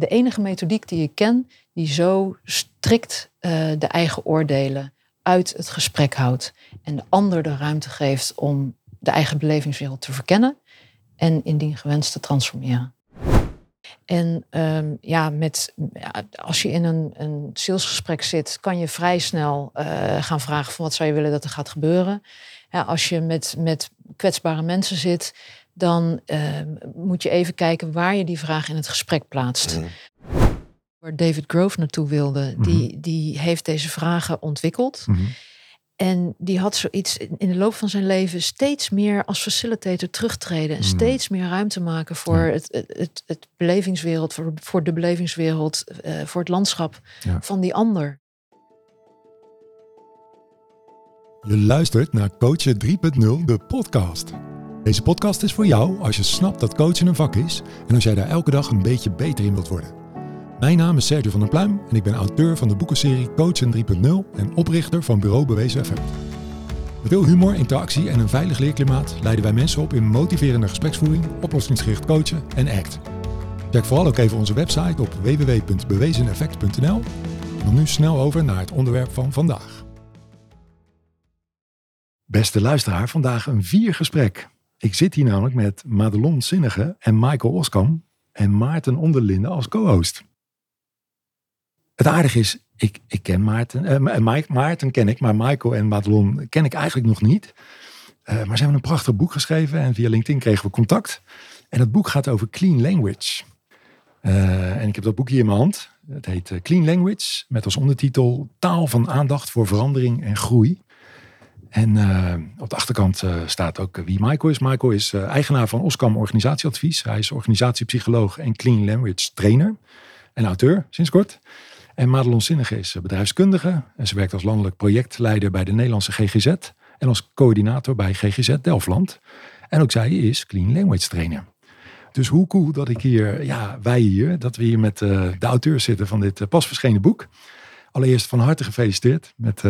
de enige methodiek die ik ken die zo strikt uh, de eigen oordelen uit het gesprek houdt en de ander de ruimte geeft om de eigen belevingswereld te verkennen en indien gewenst te transformeren. En um, ja, met, als je in een, een salesgesprek zit, kan je vrij snel uh, gaan vragen van wat zou je willen dat er gaat gebeuren. Als je met, met kwetsbare mensen zit, dan uh, moet je even kijken waar je die vraag in het gesprek plaatst. Mm. Waar David Grove naartoe wilde, mm-hmm. die, die heeft deze vragen ontwikkeld. Mm-hmm. En die had zoiets in de loop van zijn leven steeds meer als facilitator terugtreden. En mm. steeds meer ruimte maken voor het, het, het, belevingswereld, voor, voor de belevingswereld, uh, voor het landschap ja. van die ander. Je luistert naar Coachen 3.0, de podcast. Deze podcast is voor jou als je snapt dat coachen een vak is en als jij daar elke dag een beetje beter in wilt worden. Mijn naam is Sergio van der Pluim en ik ben auteur van de boekenserie Coachen 3.0 en oprichter van Bureau Bewezen FM. Met veel humor, interactie en een veilig leerklimaat leiden wij mensen op in motiverende gespreksvoering, oplossingsgericht coachen en ACT. Check vooral ook even onze website op www.bewezeneffect.nl en dan nu snel over naar het onderwerp van vandaag. Beste luisteraar, vandaag een vier gesprek. Ik zit hier namelijk met Madelon Zinnige en Michael Oskam en Maarten Onderlinde als co-host. Het aardige is, ik, ik ken Maarten, uh, Maarten ken ik, maar Michael en Madelon ken ik eigenlijk nog niet. Uh, maar ze hebben een prachtig boek geschreven en via LinkedIn kregen we contact. En dat boek gaat over clean language. Uh, en ik heb dat boek hier in mijn hand. Het heet Clean Language met als ondertitel Taal van aandacht voor verandering en groei. En uh, op de achterkant uh, staat ook wie Michael is. Michael is eigenaar van Oscam Organisatieadvies. Hij is organisatiepsycholoog en clean language trainer en auteur sinds kort. En Madelon Zinnige is bedrijfskundige. En ze werkt als landelijk projectleider bij de Nederlandse GGZ. En als coördinator bij GGZ Delftland. En ook zij is clean language trainer. Dus hoe cool dat ik hier, ja, wij hier, dat we hier met de auteur zitten van dit pas verschenen boek. Allereerst van harte gefeliciteerd met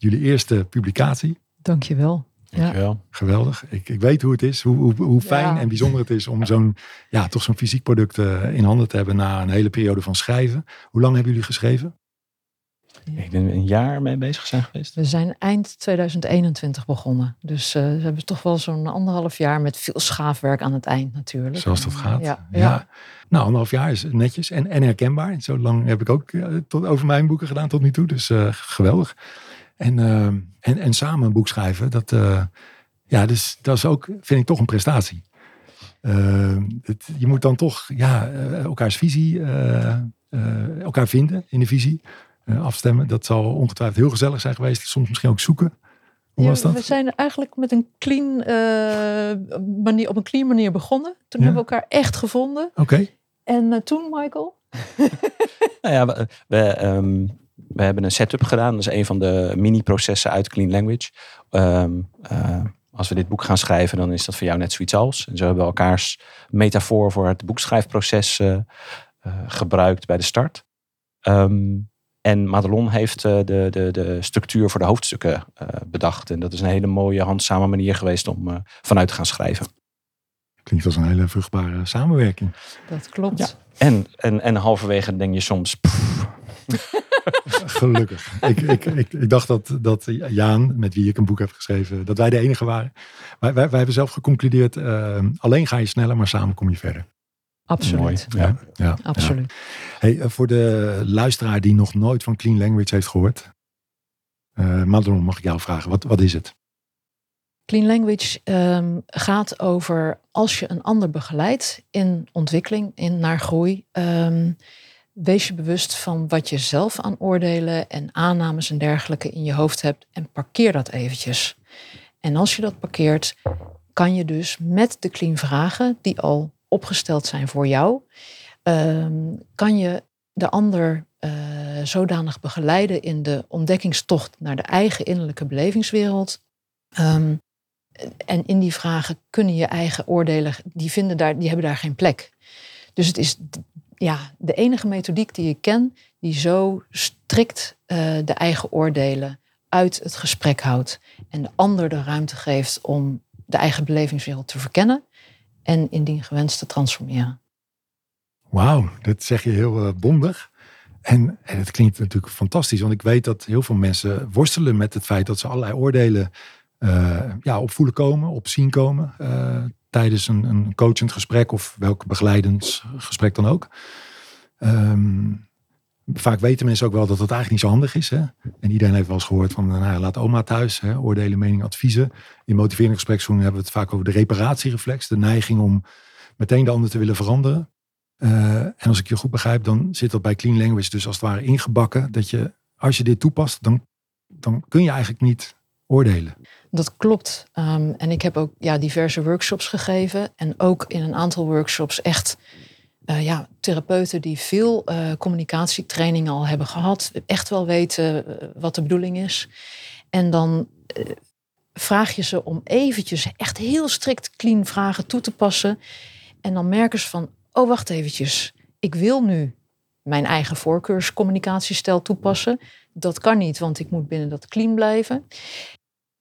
jullie eerste publicatie. Dankjewel. Dankjewel. Ja. Geweldig. Ik, ik weet hoe het is, hoe, hoe, hoe fijn en bijzonder het is om zo'n, ja, toch zo'n fysiek product uh, in handen te hebben na een hele periode van schrijven. Hoe lang hebben jullie geschreven? Ik ben een jaar mee bezig zijn geweest. We zijn eind 2021 begonnen. Dus uh, we hebben toch wel zo'n anderhalf jaar met veel schaafwerk aan het eind natuurlijk. Zoals dat gaat. Ja. ja. Nou, anderhalf jaar is netjes en, en herkenbaar. Zo lang heb ik ook uh, tot, over mijn boeken gedaan tot nu toe. Dus geweldig. En, uh, en, en samen een boek schrijven, dat, uh, ja, dus, dat is ook, vind ik toch een prestatie. Uh, het, je moet dan toch ja, elkaars visie, elkaar vinden in de visie, afstemmen. Dat zal ongetwijfeld heel gezellig zijn geweest. Soms misschien ook zoeken. Hoe was dat? We zijn eigenlijk met een clean manier, op een clean manier begonnen. Toen hebben we elkaar echt gevonden. Oké. En toen, Michael? nou ja, we, we um, we hebben een setup gedaan. Dat is een van de mini-processen uit Clean Language. Um, uh, als we dit boek gaan schrijven, dan is dat voor jou net zoiets als. En zo hebben we elkaars metafoor voor het boekschrijfproces uh, uh, gebruikt bij de start. Um, en Madelon heeft de, de, de structuur voor de hoofdstukken bedacht. En dat is een hele mooie, handzame manier geweest om vanuit te gaan schrijven. Klinkt als een hele vruchtbare samenwerking. Dat klopt. Ja. En, en, en halverwege denk je soms. Gelukkig. Ik, ik, ik, ik, dacht dat, dat Jaan, met wie ik een boek heb geschreven, dat wij de enige waren. Wij, wij, wij hebben zelf geconcludeerd, uh, alleen ga je sneller, maar samen kom je verder. Absoluut. Ja, ja, Absoluut. Hey, eh, voor de luisteraar die nog nooit van Clean Language heeft gehoord. Uh, Madelon, mag ik jou vragen, wat, wat is het? Clean Language um, gaat over als je een ander begeleidt in ontwikkeling, in naar groei. Um, wees je bewust van wat je zelf aan oordelen en aannames en dergelijke in je hoofd hebt en parkeer dat eventjes. En als je dat parkeert, kan je dus met de clean vragen die al opgesteld zijn voor jou, um, kan je de ander uh, zodanig begeleiden in de ontdekkingstocht naar de eigen innerlijke belevingswereld. Um, en in die vragen kunnen je eigen oordelen, die, vinden daar, die hebben daar geen plek. Dus het is ja, de enige methodiek die ik ken die zo strikt uh, de eigen oordelen uit het gesprek houdt en de ander de ruimte geeft om de eigen belevingswereld te verkennen en indien gewenst te transformeren. Wauw, dat zeg je heel uh, bondig. En, het klinkt natuurlijk fantastisch, want ik weet dat heel veel mensen worstelen met het feit dat ze allerlei oordelen uh, ja, op voelen komen, op zien komen. Tijdens een, een coachend gesprek of welk begeleidend gesprek dan ook. Um, vaak weten mensen ook wel dat het eigenlijk niet zo handig is. Hè? En iedereen heeft wel eens gehoord van, nou, laat oma thuis, hè? oordelen, mening, adviezen. In motiverende gespreksvoering hebben we het vaak over de reparatiereflex, de neiging om meteen de ander te willen veranderen. Uh, en als ik je goed begrijp, dan zit dat bij Clean Language dus als het ware ingebakken. Dat je, als je dit toepast, dan, dan kun je eigenlijk niet oordelen. Dat klopt. Um, en ik heb ook ja, diverse workshops gegeven. En ook in een aantal workshops echt uh, ja, therapeuten die veel uh, communicatietraining al hebben gehad. Echt wel weten uh, wat de bedoeling is. En dan vraag je ze om eventjes echt heel strikt clean vragen toe te passen. En dan merken ze van, oh wacht eventjes. Ik wil nu mijn eigen voorkeurscommunicatiestijl toepassen. Dat kan niet, want ik moet binnen dat clean blijven.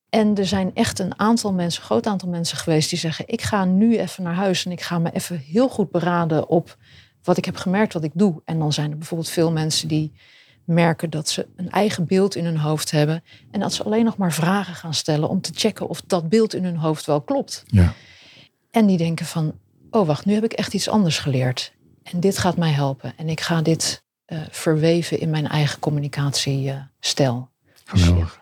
En er zijn echt een aantal mensen, een groot aantal mensen geweest die zeggen: Ik ga nu even naar huis en ik ga me even heel goed beraden op wat ik heb gemerkt, wat ik doe. En dan zijn er bijvoorbeeld veel mensen die merken dat ze een eigen beeld in hun hoofd hebben. En dat ze alleen nog maar vragen gaan stellen om te checken of dat beeld in hun hoofd wel klopt. Ja. En die denken van, oh wacht, nu heb ik echt iets anders geleerd. En dit gaat mij helpen. En ik ga dit uh, verweven in mijn eigen communicatiestijl. Geweldig.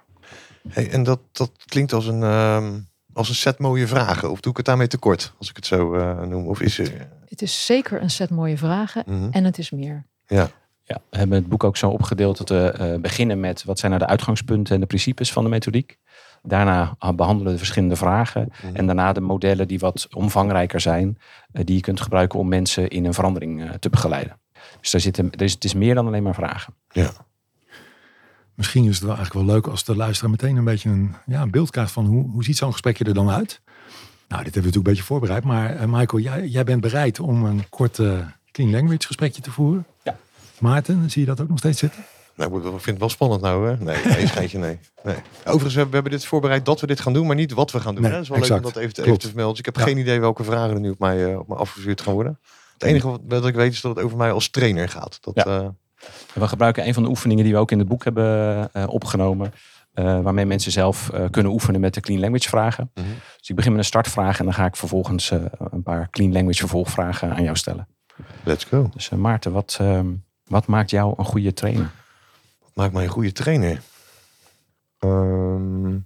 Hey, en dat, dat klinkt als een, uh, als een set mooie vragen. Of doe ik het daarmee tekort, als ik het zo uh, noem? Of is er... Het is zeker een set mooie vragen mm -hmm. en het is meer. Ja. Ja, we hebben het boek ook zo opgedeeld dat we uh, beginnen met wat zijn nou de uitgangspunten en de principes van de methodiek. Daarna behandelen we de verschillende vragen. Mm -hmm. En daarna de modellen die wat omvangrijker zijn. Uh, die je kunt gebruiken om mensen in een verandering uh, te begeleiden. Dus daar zitten, dus het is meer dan alleen maar vragen. Ja. Misschien is het wel eigenlijk wel leuk als de luisteraar meteen een beetje een, ja, een beeld krijgt van hoe, hoe ziet zo'n gesprekje er dan uit. Nou, dit hebben we natuurlijk een beetje voorbereid. Maar uh, Michael, jij, jij bent bereid om een kort uh, clean language gesprekje te voeren. Ja. Maarten, zie je dat ook nog steeds zitten? Nou, ik vind het wel spannend nou, hè? Nee, nee schijntje, nee. nee. Overigens, we hebben dit voorbereid dat we dit gaan doen, maar niet wat we gaan doen. Nee, hè? Het is wel exact. leuk om dat even te, even te vermelden. Dus ik heb ja. geen idee welke vragen er nu op mij, uh, op mij afgevuurd gaan worden. Het enige wat, wat ik weet is dat het over mij als trainer gaat. Dat, ja. uh, we gebruiken een van de oefeningen die we ook in het boek hebben uh, opgenomen. Uh, waarmee mensen zelf uh, kunnen oefenen met de clean language vragen. Mhm. Mm -hmm. Dus ik begin met een startvraag en dan ga ik vervolgens een paar clean language vervolgvragen aan jou stellen. Let's go. Dus Maarten, wat, wat maakt jou een goede trainer? Wat maakt mij een goede trainer? Um,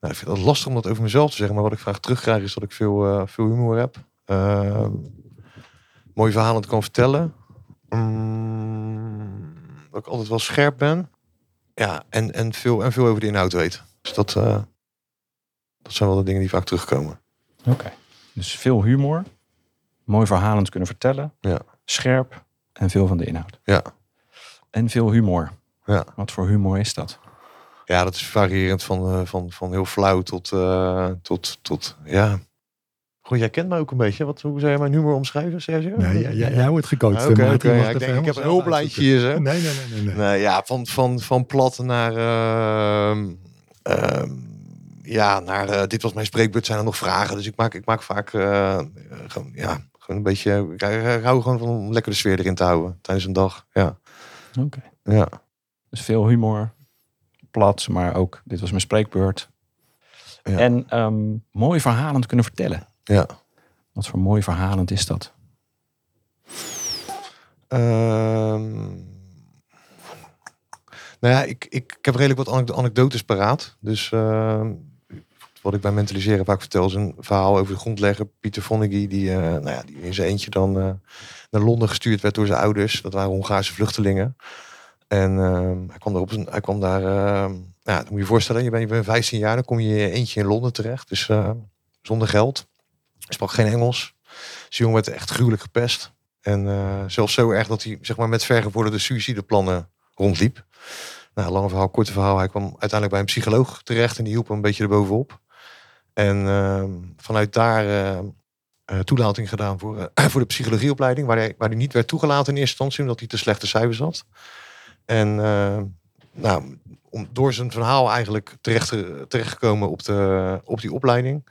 nou, ik vind het lastig om dat over mezelf te zeggen. Maar wat ik vaak terugkrijg is dat ik veel, veel humor heb. Uh, mooie verhalen kan vertellen. Um, dat ik altijd wel scherp ben. Ja, en, en, veel, en veel over de inhoud weet. Dus dat, uh, dat zijn wel de dingen die vaak terugkomen. Oké. Okay. Dus veel humor. Mooi verhalend kunnen vertellen. Ja. Scherp. En veel van de inhoud. Ja. En veel humor. Ja. Wat voor humor is dat? Ja, dat is variërend van, uh, van, van heel flauw tot, uh, tot, tot ja, Goed, jij kent mij ook een beetje. Wat, hoe zou je mijn humor omschrijven, Sergio? Nee, jij, jij, jij wordt gecoacht. Ah, Oké, okay, okay, ja, ik, denk, ik heb een hulplijntje hier. Hè? Nee, nee, nee. nee, nee. ja, van, van, van plat naar... Uh, uh, ja, naar uh, dit was mijn spreekbeurt, zijn er nog vragen. Dus ik maak, ik maak vaak uh, gewoon, ja, gewoon een beetje... Ik, hou gewoon van om lekker de sfeer erin te houden tijdens een dag. Ja. Oké. Okay. Ja. Dus veel humor, plat, maar ook dit was mijn spreekbeurt. Ja. En um, mooi verhalen te kunnen vertellen. Ja. Wat voor mooi verhalend is dat? Um, nou ja, ik, ik, ik heb redelijk wat anekdotes paraat. Dus uh, wat ik bij Mentaliseren vaak vertel is een verhaal over de grondlegger Pieter Vonneguy. Die, uh, nou ja, die in zijn eentje dan uh, naar Londen gestuurd werd door zijn ouders. Dat waren Hongaarse vluchtelingen. En hij kwam daar, op zijn, hij kwam daar dan moet je je voorstellen, je bent, je bent 15 jaar, dan kom je eentje in Londen terecht. Dus zonder geld. Sprak geen Engels. Dus jongen werd echt gruwelijk gepest. En uh, zelfs zo erg dat hij zeg maar, met vergevorderde suïcideplannen rondliep. Nou, lange verhaal, korte verhaal. Hij kwam uiteindelijk bij een psycholoog terecht en die hielp hem een beetje erbovenop. En uh, vanuit daar uh, uh, toelating gedaan voor, voor de psychologieopleiding, waar hij, waar hij niet werd toegelaten in eerste instantie, omdat hij te slechte cijfers had. En nou, om, door zijn verhaal eigenlijk terecht, terechtgekomen op, de, op die opleiding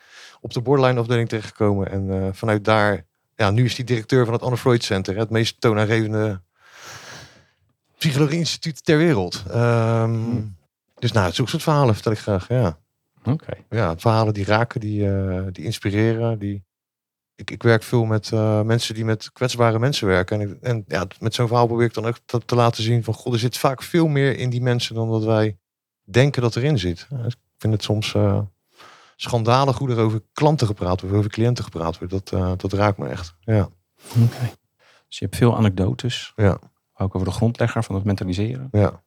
op de borderline afdeling terechtgekomen. En uh, vanuit daar ja, nu is hij directeur van het Anne Freud Center. Het meest toonaangevende psychologie-instituut ter wereld. Ehm, Hmm. Dus nou, zulke soort verhalen vertel ik graag. Ja, Oké. ja verhalen die raken, die, eh, die inspireren. Die... Ik, ik werk veel met eh, mensen die met kwetsbare mensen werken. En, ik- en ja, met zo'n verhaal probeer ik dan ook te, te laten zien van... God, er zit vaak veel meer in die mensen dan dat wij denken dat erin zit. Ja, ik vind het soms eh, schandalig hoe er over klanten gepraat wordt, over cliënten gepraat wordt. Dat, eh, dat raakt me echt. Ja, Oké. Dus je hebt veel anekdotes. Ja. Ook over de grondlegger van het mentaliseren. ja,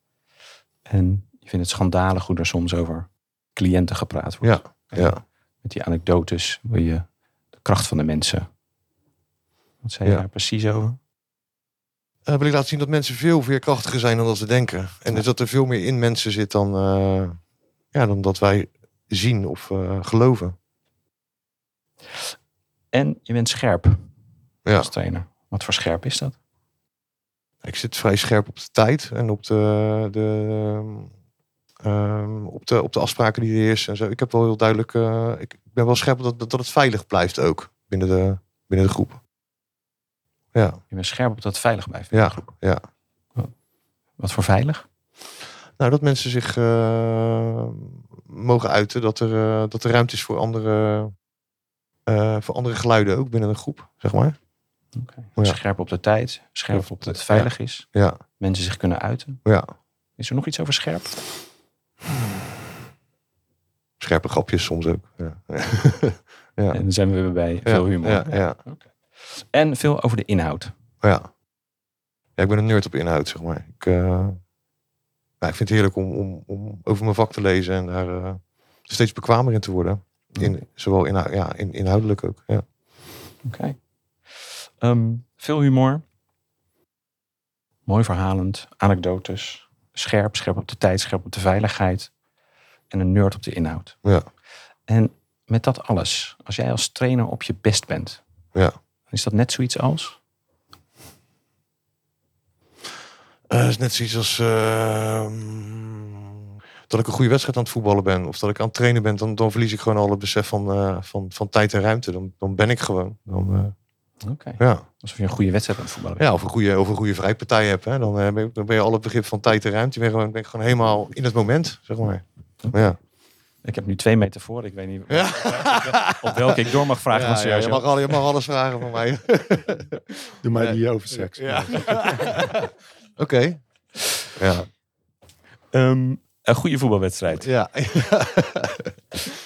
En je vindt het schandalig hoe er soms over cliënten gepraat wordt. ja, ja. Met die anekdotes wil je kracht van de mensen. Wat zei je daar precies over? Eh, wil ik laten zien dat mensen veel veerkrachtiger zijn dan dat we denken. En dus dat er veel meer in mensen zit dan, eh, ja, dan dat wij zien of eh, geloven. En je bent scherp Ja. als trainer. Wat voor scherp is dat? Ik zit vrij scherp op de tijd en op de, de, ehm, op de, op de afspraken die er heersen en zo. Ik heb wel heel duidelijk, eh, ik ben wel scherp dat, dat het veilig blijft ook binnen de, binnen de groep. Ja, Je bent scherp op dat het veilig blijft. ja, ja. Wat voor veilig? Nou, dat mensen zich eh, mogen uiten, dat er, eh, dat er ruimte is voor andere, voor andere geluiden ook binnen een groep, zeg maar. Oké. Ja. Scherp op de tijd. Scherp op dat het veilig is. Ja, Mensen zich kunnen uiten. ja. Is er nog iets over scherp? Scherpe grapjes soms ook. Ja, ja. En dan zijn we weer bij veel humor. Ja, ja, En veel over de inhoud. ja. Ja, ik ben een nerd op inhoud, zeg maar. Ik, eh, nou, ik vind het heerlijk om, om, om over mijn vak te lezen en daar eh, steeds bekwamer in te worden. In, zowel inhou- ja, in, inhoudelijk ook. Ja. Oké. Ehm, veel humor. Mooi verhalend. Anekdotes. Scherp. Scherp op de tijd. Scherp op de veiligheid. En een nerd op de inhoud. Ja. En met dat alles. Als jij als trainer op je best bent. Ja. Is dat net zoiets als? Eh, is net zoiets als ehm, dat ik een goede wedstrijd aan het voetballen ben. Of dat ik aan het trainen ben. Dan, dan verlies ik gewoon al het besef van, eh, van, van tijd en ruimte. Dan, dan ben ik gewoon. Dan, Oké. ja. Alsof je een goede wedstrijd aan het voetballen bent. Ja, of een goede, of een goede vrijpartij hebt. Hè. Dan, eh, ben, je, dan ben je al het begrip van tijd en ruimte. Je bent gewoon, ben ik gewoon helemaal in het moment, zeg maar. Ja. Ik heb nu twee meter voor. Ik weet niet Ja. op welke ik door mag vragen Ja, van ja, je, mag al, je mag alles vragen van mij. Doe maar Ja. die over seks. Ja. Oké. Ja. Ehm, een goede voetbalwedstrijd. ja.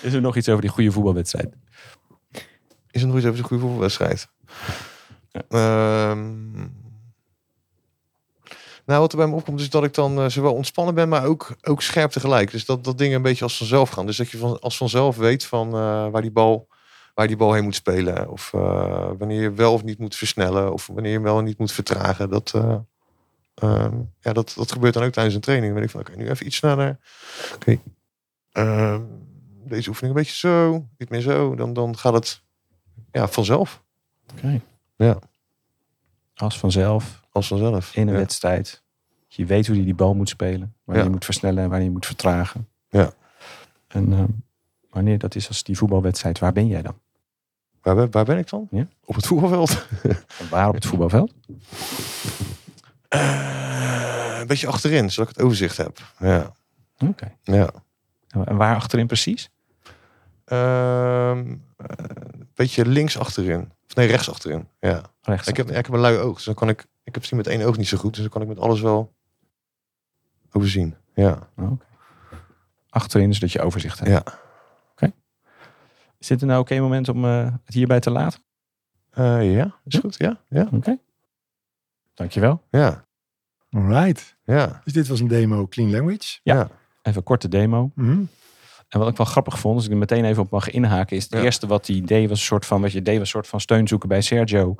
Is er nog iets over die goede voetbalwedstrijd? Is er nog iets over de goede voetbalwedstrijd? Ehm, nou, wat er bij me opkomt is dat ik dan eh, zowel ontspannen ben, maar ook, ook scherp tegelijk. Dus dat, dat dingen een beetje als vanzelf gaan. Dus dat je van, als vanzelf weet van eh, waar, die bal, waar die bal heen moet spelen. Of eh, wanneer je wel of niet moet versnellen. Of wanneer je wel of niet moet vertragen. Dat, eh, ehm, ja, dat, dat gebeurt dan ook tijdens een training. Dan ben ik van, oké, nu even iets sneller. Oké. Ehm, deze oefening een beetje zo, niet meer zo. Dan, dan gaat het ja, vanzelf. Oké. Ja. Als vanzelf, Als vanzelf. in een ja. wedstrijd. Je weet hoe je die bal moet spelen. Wanneer Ja. je moet versnellen en wanneer je moet vertragen. Ja. En ehm, wanneer dat is als die voetbalwedstrijd, waar ben jij dan? Waar, ben- waar ben ik dan? Ja. Op het voetbalveld. Waar op het voetbalveld? Eh, een beetje achterin, zodat ik het overzicht heb. Ja. Oké. ja. En waar achterin precies? Ehm, eh, een beetje links achterin. Of nee, rechts achterin. Ja. Rechts. Ik heb, ik heb een lui oog, dus dan kan ik... Ik heb zien met één oog niet zo goed, dus dan kan ik met alles wel overzien. Ja. Oké. Achterin, zodat je overzicht hebt. Ja. Oké. Is dit een oké moment om eh, het hierbij te laten? Eh, ja, is goed. Ja, ja, Oké. Dankjewel. ja, Alright. ja. Dus dit was een demo Clean Language. Ja. ja. Even een korte demo. Mhm. En wat ik wel grappig vond, als ik er meteen even op mag inhaken, is het Ja. eerste wat hij deed was een soort van, wat je deed was een soort van steun zoeken bij Sergio.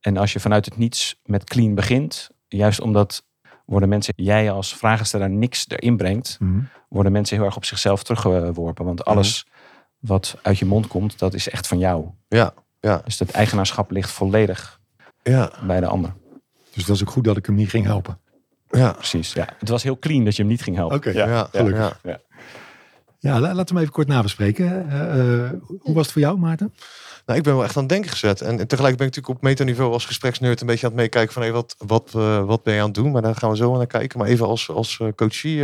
En als je vanuit het niets met clean begint, juist omdat worden mensen, jij als vragensteller niks erin brengt, Mhm. worden mensen heel erg op zichzelf teruggeworpen. Want alles wat uit je mond komt, dat is echt van jou. Ja, ja. Dus het eigenaarschap ligt volledig Ja, bij de ander. Dus dat is ook goed dat ik hem niet ging helpen. ja. Precies, ja. Het was heel clean dat je hem niet ging helpen. Oké, ja. ja, gelukkig. ja. Ja, la- laten we hem even kort nabespreken. Eh, eh, hoe was het voor jou, Maarten? Nou, ik ben wel echt aan het denken gezet. En, tegelijk ben ik natuurlijk op metaniveau als gespreksneurt een beetje aan het meekijken van hey, wat, wat, eh, wat ben je aan het doen? Maar daar gaan we zo naar kijken. Maar even als, als coachie,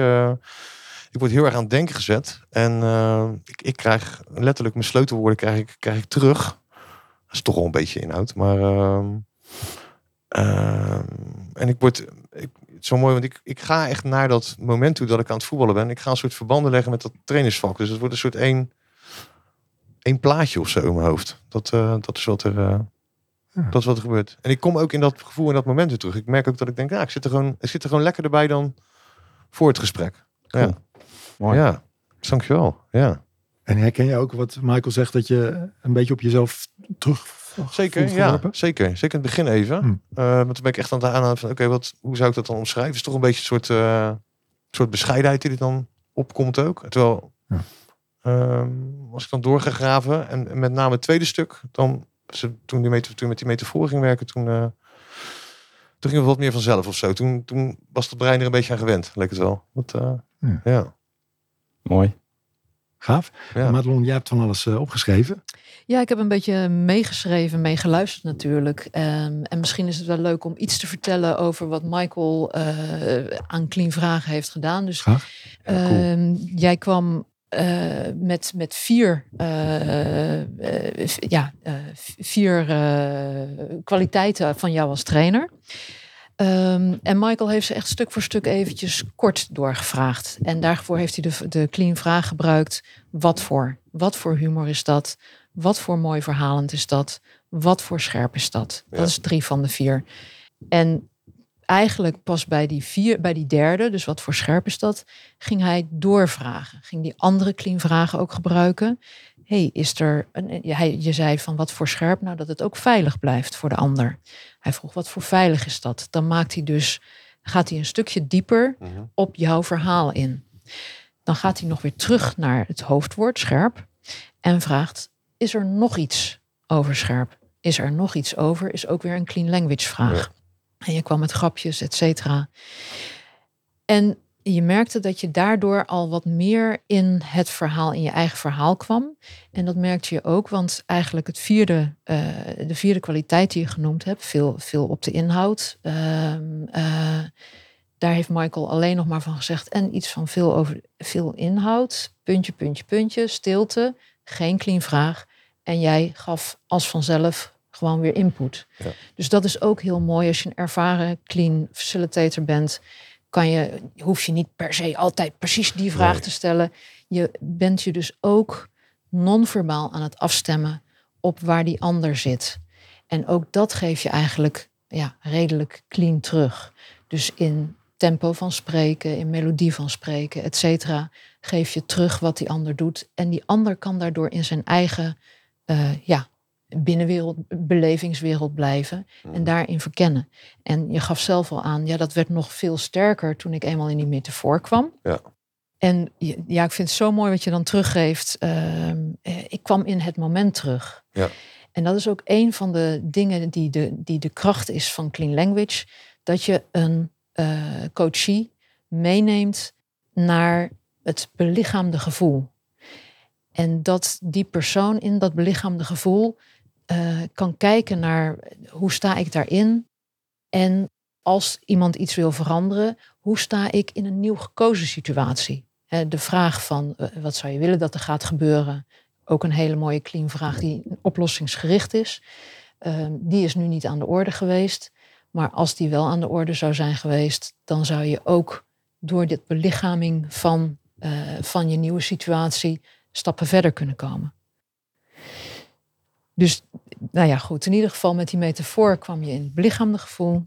ik word heel erg aan het denken gezet. En ik, ik krijg letterlijk mijn sleutelwoorden krijg ik, krijg ik terug. Dat is toch wel een beetje inhoud. Maar ehm, ehm, en ik word, het is zo mooi, want ik, ik ga echt naar dat moment toe dat ik aan het voetballen ben. Ik ga een soort verbanden leggen met dat trainersvak. Dus het wordt een soort één, één plaatje of zo in mijn hoofd. Dat, eh, dat is wat er, eh, Ja. dat is wat er gebeurt. En ik kom ook in dat gevoel in dat moment weer terug. Ik merk ook dat ik denk, ja, ik zit er gewoon, ik zit er gewoon lekker erbij dan voor het gesprek. Ja. Mooi. ja. dankjewel. Ja. En herken je ook wat Michael zegt, dat je een beetje op jezelf terug Zeker, ja, zeker. Zeker in het begin even. Hmm. Eh, want toen ben ik echt aan het aanhouden van, oké, wat, hoe zou ik dat dan omschrijven? Het is toch een beetje een soort, eh, soort bescheidenheid die er dan opkomt ook. Terwijl, Ja. ehm, als ik dan doorgegraven en, en met name het tweede stuk, dan ze, toen, die meta, toen met die metafoor ging werken, toen, eh, toen ging het wat meer vanzelf of zo. Toen, toen was het brein er een beetje aan gewend, leek het wel. Dat, eh, Ja. ja. Mooi. Gaaf. Ja. Madelon, jij hebt van alles eh, opgeschreven. Ja, ik heb een beetje meegeschreven, meegeluisterd natuurlijk. Ehm, en misschien is het wel leuk om iets te vertellen over wat Michael eh, aan Clean Vragen heeft gedaan. Dus Graag. Ja, cool. Ehm, jij kwam eh, met, met vier, eh, ja, vier kwaliteiten van jou als trainer. Ehm, en Michael heeft ze echt stuk voor stuk eventjes kort doorgevraagd. En daarvoor heeft hij de, de clean vraag gebruikt. Wat voor? Wat voor humor is dat? Wat voor mooi verhalend is dat? Wat voor scherp is dat? Ja. Dat is drie van de vier. En eigenlijk pas bij die, vier, bij die derde, dus wat voor scherp is dat, ging hij doorvragen. Ging die andere clean vragen ook gebruiken. hey, is er een, hij, je zei van wat voor scherp, nou dat het ook veilig blijft voor de ander. Hij vroeg wat voor veilig is dat? Dan maakt hij dus, gaat hij een stukje dieper Mhm. op jouw verhaal in. Dan gaat hij nog weer terug naar het hoofdwoord scherp en vraagt: is er nog iets over scherp? Is er nog iets over? Is ook weer een clean language vraag. En je kwam met grapjes, et cetera. En je merkte dat je daardoor al wat meer in het verhaal, in je eigen verhaal kwam. En dat merkte je ook, want eigenlijk het vierde, eh, de vierde kwaliteit die je genoemd hebt, veel, veel op de inhoud. ehm, eh, daar heeft Michael alleen nog maar van gezegd. En iets van veel over veel inhoud. Puntje, puntje, puntje. Stilte. Geen clean vraag. En jij gaf als vanzelf gewoon weer input. Ja. Dus dat is ook heel mooi. Als je een ervaren clean facilitator bent, kan je, hoef je niet per se altijd precies die vraag Nee. te stellen. Je bent je dus ook non-verbaal aan het afstemmen op waar die ander zit. En ook dat geef je eigenlijk ja, redelijk clean terug. Dus in tempo van spreken, in melodie van spreken, et cetera, geef je terug wat die ander doet. En die ander kan daardoor in zijn eigen eh, ja, binnenwereld, belevingswereld blijven en daarin verkennen. En je gaf zelf al aan, ja, dat werd nog veel sterker toen ik eenmaal in die metafoor kwam. Ja. En ja, ik vind het zo mooi wat je dan teruggeeft. Ehm, eh, ik kwam in het moment terug. Ja. En dat is ook een van de dingen die de, die de kracht is van Clean Language. Dat je een eh, coachie meeneemt naar het belichaamde gevoel. En dat die persoon in dat belichaamde gevoel eh, kan kijken naar hoe sta ik daarin. En als iemand iets wil veranderen, hoe sta ik in een nieuw gekozen situatie? De vraag van eh, wat zou je willen dat er gaat gebeuren? Ook een hele mooie clean vraag die oplossingsgericht is. Ehm, die is nu niet aan de orde geweest. Maar als die wel aan de orde zou zijn geweest, dan zou je ook door dit belichaming van, eh, van je nieuwe situatie stappen verder kunnen komen. Dus, nou ja, goed. In ieder geval met die metafoor kwam je in het belichaamde gevoel.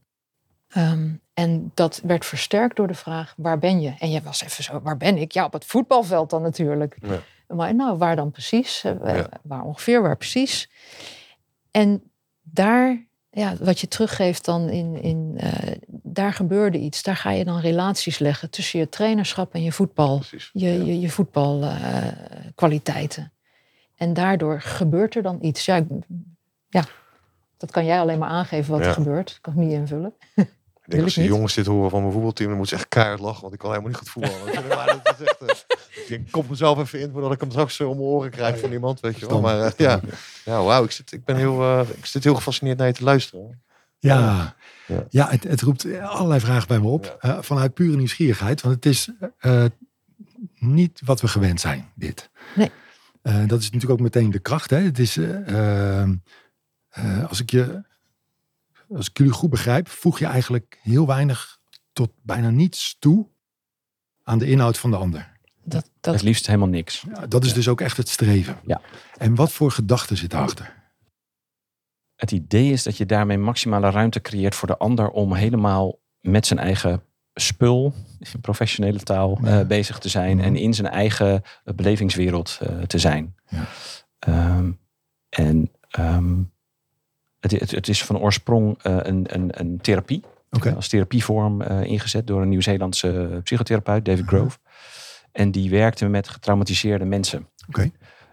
Ehm, en dat werd versterkt door de vraag, waar ben je? En je was even zo, waar ben ik? Ja, op het voetbalveld dan natuurlijk. Ja. Maar nou, waar dan precies? Eh, Ja. Waar ongeveer, waar precies? En daar, ja, wat je teruggeeft dan in, in eh, daar gebeurde iets. Daar ga je dan relaties leggen tussen je trainerschap en je voetbal Precies. je, Ja. je, je voetbalkwaliteiten. en daardoor gebeurt er dan iets. Ja, ik- ja, dat kan jij alleen maar aangeven wat Ja. er gebeurt. Dat kan ik niet invullen. Ik denk als die niet. jongens dit horen van mijn voetbalteam, dan moet ze echt keihard lachen, want ik kan helemaal niet goed voetballen. maar dat is echt, ik denk, kom mezelf even in voordat ik hem straks om mijn oren krijg van iemand, weet je wel. Maar eh, ja, ja wauw, ik zit, ik ben heel, eh, ik zit heel gefascineerd naar je te luisteren. Ja, Ja. ja. het, het roept allerlei vragen bij me op. eh, vanuit pure nieuwsgierigheid. Want het is eh, niet wat we gewend zijn, dit. Nee. Eh, dat is natuurlijk ook meteen de kracht. Hè? Het is, eh, eh, eh, als, ik je, als ik jullie goed begrijp, voeg je eigenlijk heel weinig tot bijna niets toe aan de inhoud van de ander. Dat, dat, Het liefst helemaal niks. Ja, dat is dus ook echt het streven. Ja. En wat voor gedachten zit daarachter? Het idee is dat je daarmee maximale ruimte creëert voor de ander om helemaal met zijn eigen spul, in professionele taal, Ja. eh, bezig te zijn en in zijn eigen eh, belevingswereld eh, te zijn. Ja. Ehm, en ehm, het, het, het is van oorsprong eh, een, een, een therapie, als therapievorm eh, ingezet door een Nieuw-Zeelandse psychotherapeut, David. Grove. En die werkte met getraumatiseerde mensen.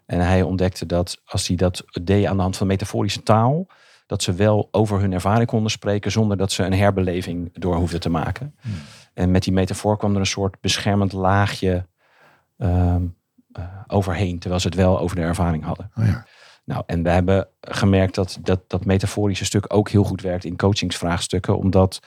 En hij ontdekte dat als hij dat deed aan de hand van metaforische taal, dat ze wel over hun ervaring konden spreken zonder dat ze een herbeleving door hoefden te maken. Hmm. En met die metafoor kwam er een soort beschermend laagje ehm, eh, overheen, terwijl ze het wel over de ervaring hadden. Oh ja. Nou, en we hebben gemerkt dat, dat dat metaforische stuk ook heel goed werkt in coachingsvraagstukken, omdat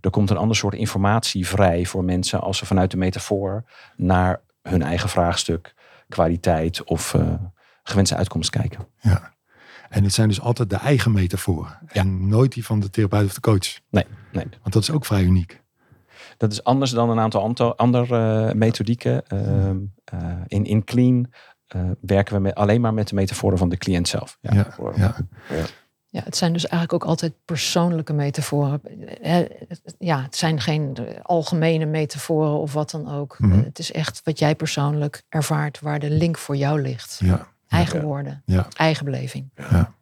er komt een ander soort informatie vrij voor mensen als ze vanuit de metafoor naar hun eigen vraagstuk, kwaliteit of eh, gewenste uitkomst kijken. Ja. En het zijn dus altijd de eigen metaforen. En nooit die van de therapeut of de coach. Nee, nee. Want dat is ook vrij uniek. Dat is anders dan een aantal andere eh, methodieken. Ehm, eh, in, in Clean eh, werken we met, alleen maar met de metaforen van de cliënt zelf. Ja. Ja, ja. ja, het zijn dus eigenlijk ook altijd persoonlijke metaforen. Eh, Ja, het zijn geen eh, algemene metaforen of wat dan ook. Mhm. Eh, Het is echt wat jij persoonlijk ervaart, waar de link voor jou ligt. ja. Eigen Ja. woorden, Ja. eigen beleving, Ja.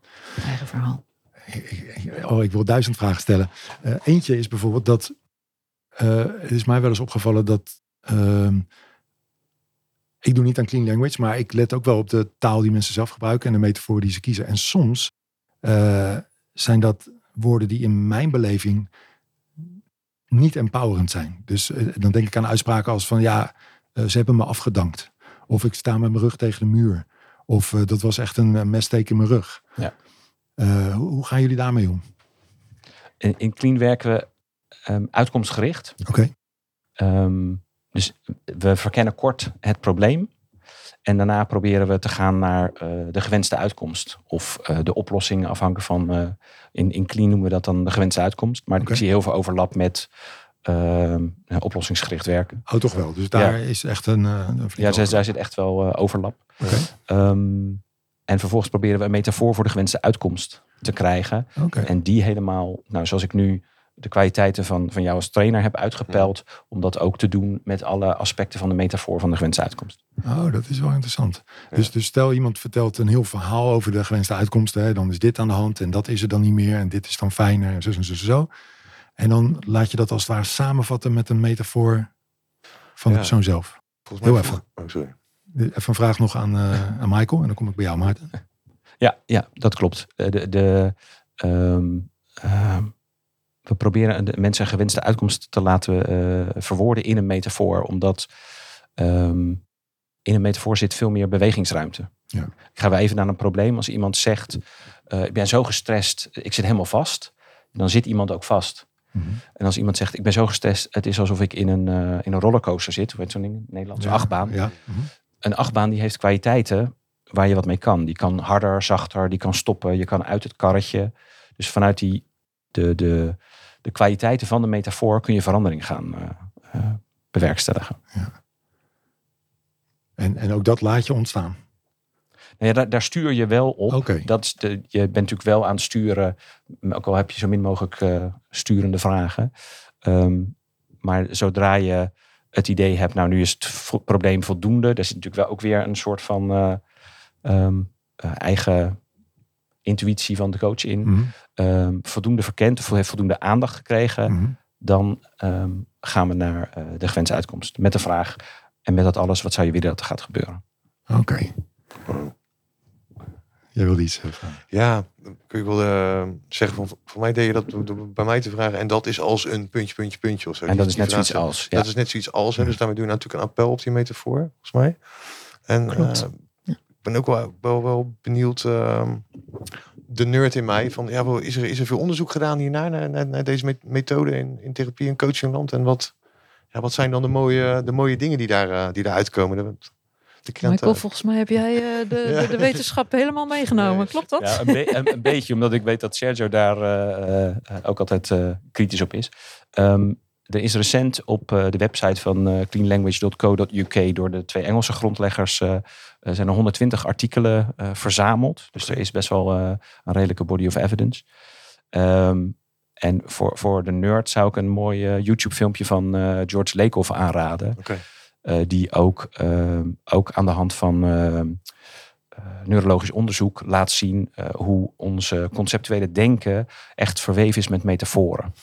eigen verhaal. Oh, ik wil duizend vragen stellen. Eh, eentje is bijvoorbeeld dat. eh, het is mij wel eens opgevallen dat. Ik doe niet aan clean language, maar ik let ook wel op de taal die mensen zelf gebruiken en de metafoor die ze kiezen. En soms eh, zijn dat woorden die in mijn beleving niet empowerend zijn. Dus eh, dan denk ik aan uitspraken als van ja, eh, ze hebben me afgedankt. Of ik sta met mijn rug tegen de muur. Of dat was echt een messteek in mijn rug. Ja. Hoe, hoe gaan jullie daarmee om? In, in Clean werken we ehm, uitkomstgericht. Oké. Ehm, dus we verkennen kort het probleem. En daarna proberen we te gaan naar eh, de gewenste uitkomst. Of eh, de oplossing afhankelijk van... eh, in, in Clean noemen we dat dan de gewenste uitkomst. Maar ik zie heel veel overlap met ehm, oplossingsgericht werken. Oh, toch wel. Dus daar is echt een. Ja, daar, daar zit echt wel overlap. Ehm, en vervolgens proberen we een metafoor voor de gewenste uitkomst te krijgen. En die helemaal, nou zoals ik nu de kwaliteiten van, van jou als trainer heb uitgepeld. Om dat ook te doen met alle aspecten van de metafoor van de gewenste uitkomst. Oh, dat is wel interessant. Dus, dus stel iemand vertelt een heel verhaal over de gewenste uitkomsten. Hè, dan is dit aan de hand en dat is er dan niet meer. En dit is dan fijner en zo en zo en zo. En dan laat je dat als het ware samenvatten met een metafoor van de persoon zelf. Volgens mij Heel vroeg- Oh, sorry. Even een vraag nog aan, eh, aan Michael en dan kom ik bij jou, Maarten. Ja, ja dat klopt. Eh, De, de, ehm, ehm, we proberen de mensen een gewenste uitkomst te laten eh, verwoorden in een metafoor. Omdat ehm, in een metafoor zit veel meer bewegingsruimte. Ja. Ik ga weer even naar een probleem. Als iemand zegt, eh, ik ben zo gestrest, ik zit helemaal vast. Dan zit iemand ook vast. Mhm. En als iemand zegt, ik ben zo gestrest, het is alsof ik in een, eh, in een rollercoaster zit. Hoe heet zo'n ding? in het Nederlands? Een Ja, achtbaan. Ja. Mhm. Een achtbaan die heeft kwaliteiten waar je wat mee kan. Die kan harder, zachter, die kan stoppen, je kan uit het karretje. Dus vanuit die, de, de, de kwaliteiten van de metafoor kun je verandering gaan eh, eh, bewerkstelligen. En, en ook dat laat je ontstaan. Nou ja, daar, daar stuur je wel op. Dat is de, je bent natuurlijk wel aan het sturen, ook al heb je zo min mogelijk eh, sturende vragen. Ehm, maar zodra je het idee hebt, nou nu is het vo- probleem voldoende. Daar zit natuurlijk wel ook weer een soort van eh, ehm, eh, eigen intuïtie van de coach in. Mhm. Ehm, voldoende verkend of heeft voldoende aandacht gekregen. Mhm. Dan ehm, gaan we naar eh, de gewenste uitkomst. Met de vraag en met dat alles, wat zou je willen dat er gaat gebeuren? Oké. Jij wilde iets eh, vragen. Ja, kun je wel eh, zeggen van, voor mij deed je dat door- door bij mij te vragen. En dat is als een puntje, puntje, puntje of zo. En dat is net zoiets als. Ja. Dat is net zoiets als. Hè, dus daarmee doe je natuurlijk een appel op die metafoor, volgens mij. En Klopt. Ik ben ook wel, wel, wel benieuwd, ehm, de nerd in mij, van ja, wel, is, er, is er veel onderzoek gedaan hiernaar, naar, naar, naar deze met- methode in, in therapie en coachingland? En wat, ja, wat zijn dan de mooie, de mooie dingen die, daar, eh, die daaruit komen? De, krenten- Michael, volgens mij heb jij eh, de, Ja. de, de wetenschap helemaal meegenomen. Klopt dat? Ja, een, be- een, een beetje, omdat ik weet dat Sergio daar eh, ook altijd eh, kritisch op is. Ehm, er is recent op eh, de website van cleanlanguage.co.uk door de twee Engelse grondleggers eh, er zijn er 120 artikelen eh, verzameld. Dus er is best wel eh, een redelijke body of evidence. Ehm, en voor, voor de nerd zou ik een mooi eh, YouTube filmpje van eh, George Lakoff aanraden. Eh, die ook, ehm, ook aan de hand van ehm, eh, neurologisch onderzoek laat zien eh, hoe onze conceptuele denken echt verweven is met metaforen.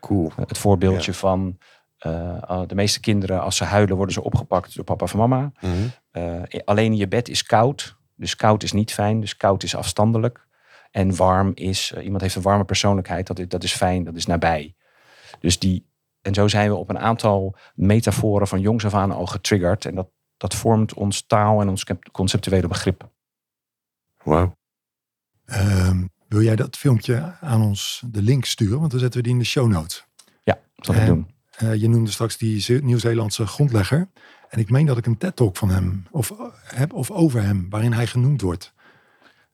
Cool. Eh, het voorbeeldje van eh, uh, de meeste kinderen, als ze huilen, worden ze opgepakt door papa of mama. Mhm. Uh, alleen in je bed is koud. Dus koud is niet fijn. Dus koud is afstandelijk. En warm is, uh, iemand heeft een warme persoonlijkheid. Dat is, dat is fijn, dat is nabij. Dus die, en zo zijn we op een aantal metaforen van jongs af aan al getriggerd. En dat, dat vormt ons taal en ons conceptuele begrip. Wauw. Uh, wil jij dat filmpje aan ons de link sturen? Want dan zetten we die in de show notes. Ja, dat zal ik doen. Uh, je noemde straks die Nieuw-Zeelandse grondlegger. En ik meen dat ik een TED-talk van hem of heb of over hem, waarin hij genoemd wordt.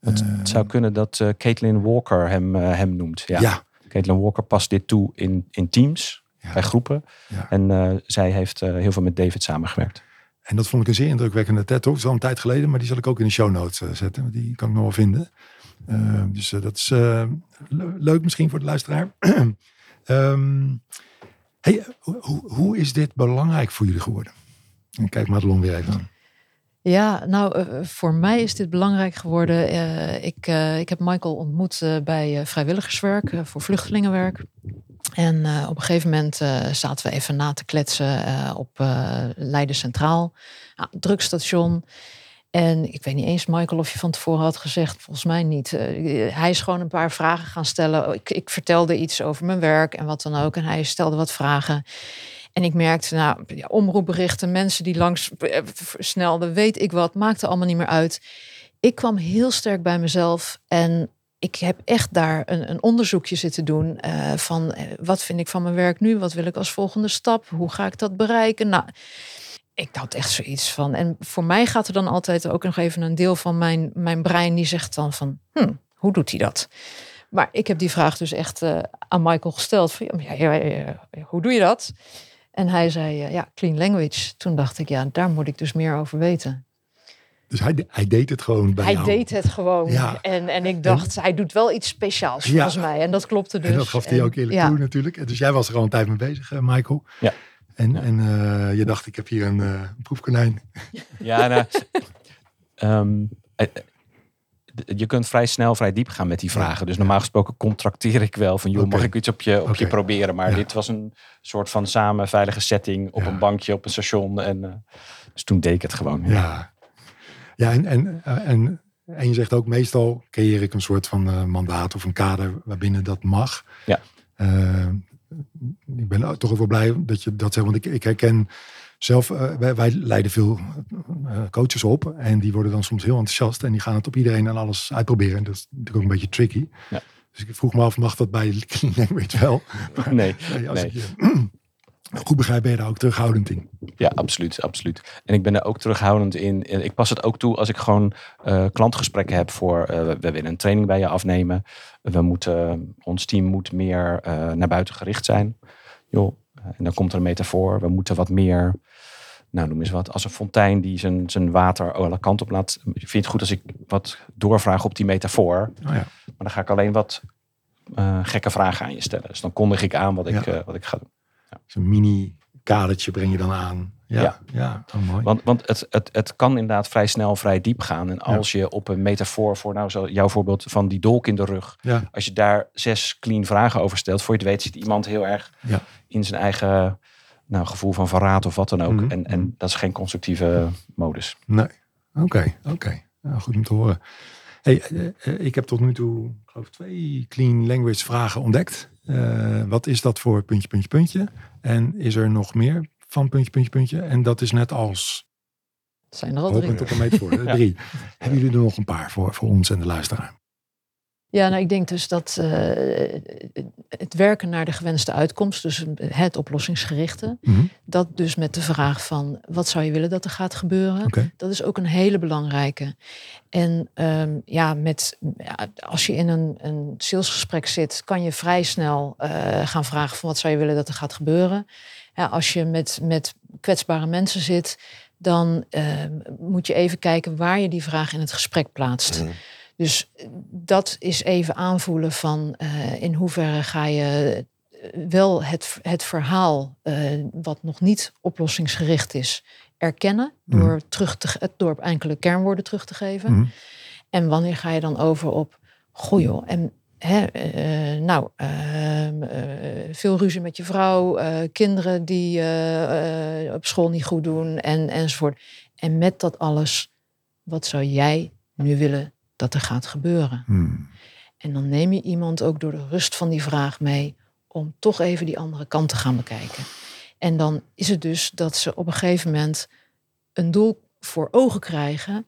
Het, uh, het zou kunnen dat uh, Caitlin Walker hem, uh, hem noemt. Ja. ja. Caitlin Walker past dit toe in, in teams, ja. bij groepen. Ja. En uh, zij heeft heel veel met David samengewerkt. En dat vond ik een zeer indrukwekkende TED-talk. Dat is al een tijd geleden, maar die zal ik ook in de show notes zetten. Want die kan ik nog wel vinden. dus dat is leuk misschien voor de luisteraar. um, hey, hoe, hoe is dit belangrijk voor jullie geworden? En kijk Madelon weer even aan. Ja, nou, uh, voor mij is dit belangrijk geworden. Uh, ik, ik heb Michael ontmoet bij vrijwilligerswerk, voor vluchtelingenwerk. En op een gegeven moment zaten we even na te kletsen op Leiden Centraal, nou, drugstation. En ik weet niet eens, Michael, of je van tevoren had gezegd, volgens mij niet. hij is gewoon een paar vragen gaan stellen. Ik, ik vertelde iets over mijn werk en wat dan ook. En hij stelde wat vragen. En ik merkte, nou, omroepberichten, mensen die langs snelden, weet ik wat, maakte allemaal niet meer uit. Ik kwam heel sterk bij mezelf en ik heb echt daar een, een onderzoekje zitten doen uh, van wat vind ik van mijn werk nu, wat wil ik als volgende stap, hoe ga ik dat bereiken. Nou, ik had echt zoiets van. En voor mij gaat er dan altijd ook nog even een deel van mijn, mijn brein die zegt dan van, hm, hoe doet hij dat? Maar ik heb die vraag dus echt uh, aan Michael gesteld. Van, ja, ja, ja, hoe doe je dat? En hij zei, uh, ja, clean language. Toen dacht ik, ja, daar moet ik dus meer over weten. Dus hij, hij deed het gewoon bij Hij jou. deed het gewoon. Ja. En, en ik dacht, en, hij doet wel iets speciaals Ja. volgens mij. En dat klopte dus. En dat gaf hij ook eerlijk ja. toe natuurlijk. En Dus jij was er al een tijd mee bezig, uh, Michael. Ja. En, Ja. en uh, je dacht, ik heb hier een uh, proefkonijn. Ja, nou, um, je kunt vrij snel, vrij diep gaan met die vragen. Dus normaal gesproken contracteer ik wel van, joh, mag ik iets op je, op je proberen? Maar Ja. dit was een soort van samen veilige setting op Ja. een bankje op een station. En, eh, dus toen deed ik het gewoon. Ja, ja en, en, en, en je zegt ook, meestal creëer ik een soort van mandaat of een kader waarbinnen dat mag. Ja. Uh, ik ben toch wel blij dat je dat zegt, want ik, ik herken zelf, uh, wij, wij, leiden veel uh, coaches op en die worden dan soms heel enthousiast en die gaan het op iedereen en alles uitproberen. En dat is natuurlijk ook een beetje tricky. Ja. Dus ik vroeg me af, mag dat bij Language wel? Nee, nee, als nee. ik goed begrijp, ben je daar ook terughoudend in. Ja, absoluut, absoluut. En ik ben er ook terughoudend in. Ik pas het ook toe als ik gewoon uh, klantgesprekken heb voor, uh, we willen een training bij je afnemen. We moeten, ons team moet meer uh, naar buiten gericht zijn. Joh, en dan komt er een metafoor. We moeten wat meer, nou noem eens wat, als een fontein die zijn, zijn water alle kanten op laat. Ik vind het goed als ik wat doorvraag op die metafoor. Oh ja. Maar dan ga ik alleen wat gekke vragen aan je stellen. Dus dan kondig ik aan wat ik, Ja. wat ik ga doen. Zo'n mini kadertje breng je dan aan. Ja, ja. Ja. Oh, mooi. Want, want het, het, het kan inderdaad vrij snel, vrij diep gaan. En als je op een metafoor voor, nou, zo jouw voorbeeld van die dolk in de rug. ja, Als je daar zes clean vragen over stelt, voor je het weet zit iemand heel erg in zijn eigen nou, gevoel van verraad of wat dan ook. Mhm. En, en dat is geen constructieve modus. nee. Oké, oké. Nou, goed om te horen. Hey, eh, eh, ik heb tot nu toe, ik geloof twee clean language vragen ontdekt. Eh, wat is dat voor puntje, puntje, puntje? En is er nog meer van puntje, puntje, puntje? En dat is net als Het zijn er al drie. hopend op een meter voor. Drie. Hebben jullie er nog een paar voor, voor ons en de luisteraar? Ja, nou, ik denk dus dat eh, het werken naar de gewenste uitkomst, dus het oplossingsgerichte, Mhm. dat dus met de vraag van wat zou je willen dat er gaat gebeuren, dat is ook een hele belangrijke. En ehm, ja, met, ja, als je in een, een salesgesprek zit, kan je vrij snel eh, gaan vragen van wat zou je willen dat er gaat gebeuren. Ja, als je met, met kwetsbare mensen zit, dan ehm, moet je even kijken waar je die vraag in het gesprek plaatst. Mhm. Dus eh, dat is even aanvoelen van eh, in hoeverre ga je eh, wel het, het verhaal, wat nog niet oplossingsgericht is, erkennen door, terug te, door enkele kernwoorden terug te geven. Mhm. En wanneer ga je dan over op, goh joh, en hè, nou, ehm, eh, veel ruzie met je vrouw, kinderen die op school niet goed doen en, enzovoort. En met dat alles, wat zou jij nu willen dat er gaat gebeuren? Hmm. En dan neem je iemand ook door de rust van die vraag mee om toch even die andere kant te gaan bekijken. En dan is het dus dat ze op een gegeven moment een doel voor ogen krijgen.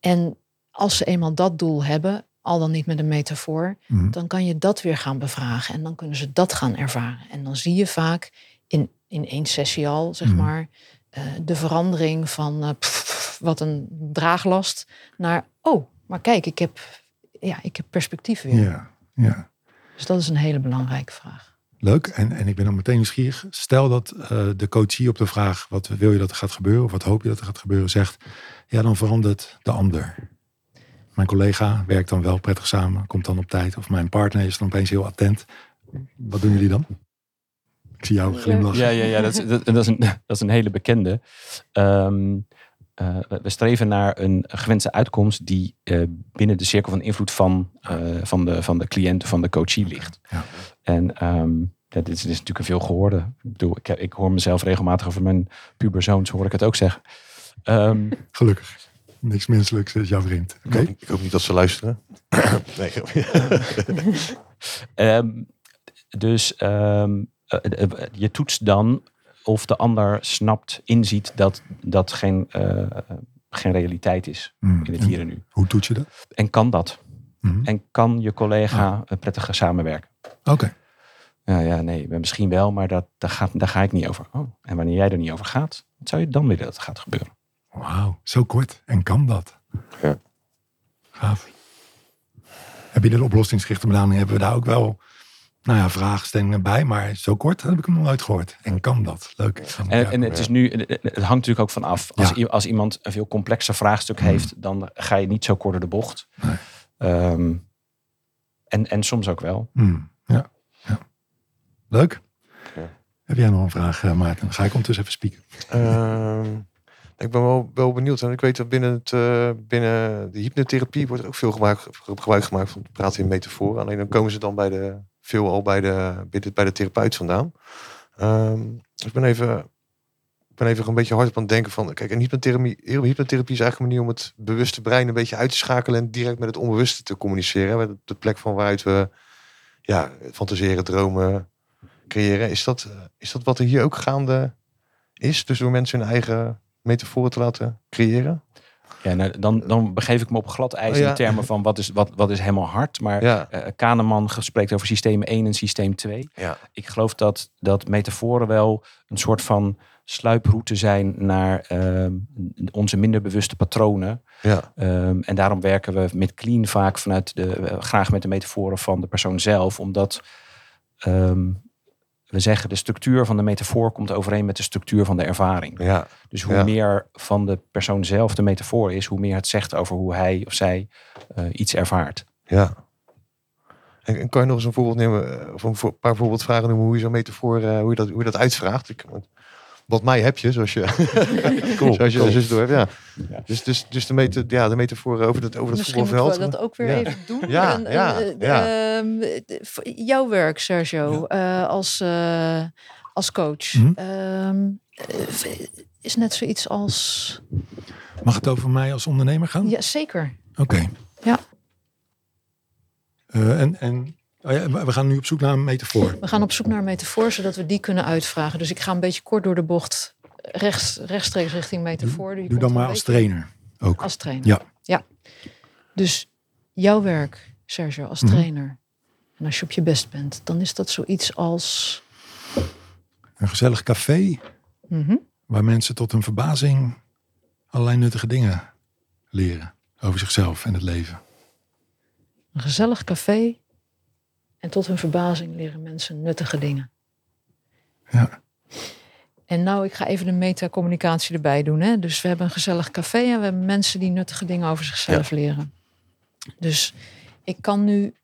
En als ze eenmaal dat doel hebben, al dan niet met een metafoor, Mhm. dan kan je dat weer gaan bevragen. En dan kunnen ze dat gaan ervaren. En dan zie je vaak in, in één sessie al, zeg Mhm. maar, eh, de verandering van eh, pff, wat een draaglast naar, oh, maar kijk, ik heb, ja, ik heb perspectief weer. Ja, ja. Dus dat is een hele belangrijke vraag. Leuk. En, en ik ben dan meteen nieuwsgierig. Stel dat eh, de coachie op de vraag: wat wil je dat er gaat gebeuren? Of wat hoop je dat er gaat gebeuren? Zegt: ja, dan verandert de ander. Mijn collega werkt dan wel prettig samen, komt dan op tijd. Of mijn partner is dan opeens heel attent. Wat doen jullie dan? Ik zie jou glimlachen. Ja, ja, ja dat, is, dat, dat is een, dat is een hele bekende. Ehm, eh, we streven naar een gewenste uitkomst die eh, binnen de cirkel van invloed van, eh, van, de, van de cliënt, van de coachie ligt. Ja. En ehm, ja, dit, is, dit is natuurlijk een veel gehoorde. Ik, bedoel, ik, ik hoor mezelf regelmatig over mijn puberzoons, hoor ik het ook zeggen. Ehm, Gelukkig. Niks menselijks is jouw vriend. Oké. Ik hoop niet dat ze luisteren. nee, Ehm, dus je toetst dan of de ander snapt, inziet dat dat geen, eh, geen realiteit is Hmm. in het hier en nu. Hoe toets je dat? En kan dat? Mhm. En kan je collega eh, prettig samenwerken? Oké. Ja, ja, nee, misschien wel, maar dat, daar, gaat, daar ga ik niet over. Oh, en wanneer jij er niet over gaat, wat zou je dan willen dat er gaat gebeuren? Wauw, zo kort. En kan dat? Ja. Gaaf. Heb je de oplossingsgerichte benadering? Hebben we daar ook wel nou ja, vraagstellingen bij? Maar zo kort heb ik hem nog nooit gehoord. En kan dat? Leuk. En, en het, is nu, het hangt natuurlijk ook van af. Als, Ja. als iemand een veel complexer vraagstuk heeft, dan ga je niet zo kort door de bocht. Nee. Ehm, en, en soms ook wel. Hmm, ja. ja. Leuk. Ja. Heb jij nog een vraag, eh, Maarten? Dan ga ik ondertussen even spieken. Ehm, ik ben wel, wel benieuwd. En ik weet dat binnen, het, eh, binnen de hypnotherapie wordt er ook veel gebruik, gebruik gemaakt van het praten in metaforen. Alleen dan komen ze dan bij de, veel al bij de, bij de, therapeut vandaan. Ehm, dus ik ben even, ik ben even een beetje hard op aan het denken van... Kijk, een hypnotherapie, hypnotherapie is eigenlijk een manier om het bewuste brein een beetje uit te schakelen... en direct met het onbewuste te communiceren. Met de plek van waaruit we ja, fantaseren, dromen, creëren. Is dat, eh, is dat wat er hier ook gaande is? Dus door mensen hun eigen metaforen te laten creëren? Ja, nou, dan, dan begeef ik me op glad ijs Oh, ja. in termen van wat is, wat, wat is helemaal hard. Maar Ja. eh, Kahneman spreekt over systeem 1 en systeem 2. Ja. Ik geloof dat, dat metaforen wel een soort van sluiproute zijn naar ehm, onze minder bewuste patronen. Ja. Ehm, en daarom werken we met clean vaak vanuit de, eh, graag met de metaforen van de persoon zelf. Omdat ehm, we zeggen de structuur van de metafoor komt overeen met de structuur van de ervaring. Ja. Dus hoe Ja. meer van de persoon zelf de metafoor is, hoe meer het zegt over hoe hij of zij eh, iets ervaart. Ja. En, kan je nog eens een voorbeeld nemen, eh, of een paar voorbeeldvragen noemen hoe je zo'n metafoor, eh, hoe, je dat, hoe je dat uitvraagt? Ik, want wat mij heb je, zoals je, zoals je cool. dus door hebt. Ja. Ja. Dus, dus, dus de, meta, ja, de metafoor over het, over Misschien moeten voetbalveld. we dat ook weer Ja. even doen. Ja, En, ja, eh, ja. ehm, eh, jouw werk, Sergio, eh, als, eh, als coach, eh, is net zoiets als... Mag het over mij als ondernemer gaan? Ja, zeker. Oké. Ja. Eh, en en oh ja, we gaan nu op zoek naar een metafoor. We gaan op zoek naar een metafoor, zodat we die kunnen uitvragen. Dus ik ga een beetje kort door de bocht, rechts, rechtstreeks richting metafoor. Doe komt dan maar als trainer ook. Als trainer. Ja. ja. Dus jouw werk, Sergio, als Mhm. trainer. En als je op je best bent, dan is dat zoiets als. Een gezellig café Mhm. waar mensen tot hun verbazing allerlei nuttige dingen leren over zichzelf en het leven. Een gezellig café. En tot hun verbazing leren mensen nuttige dingen. Ja. En nou, ik ga even de metacommunicatie erbij doen. Hè? Dus we hebben een gezellig café en we hebben mensen die nuttige dingen over zichzelf leren. Dus ik kan nu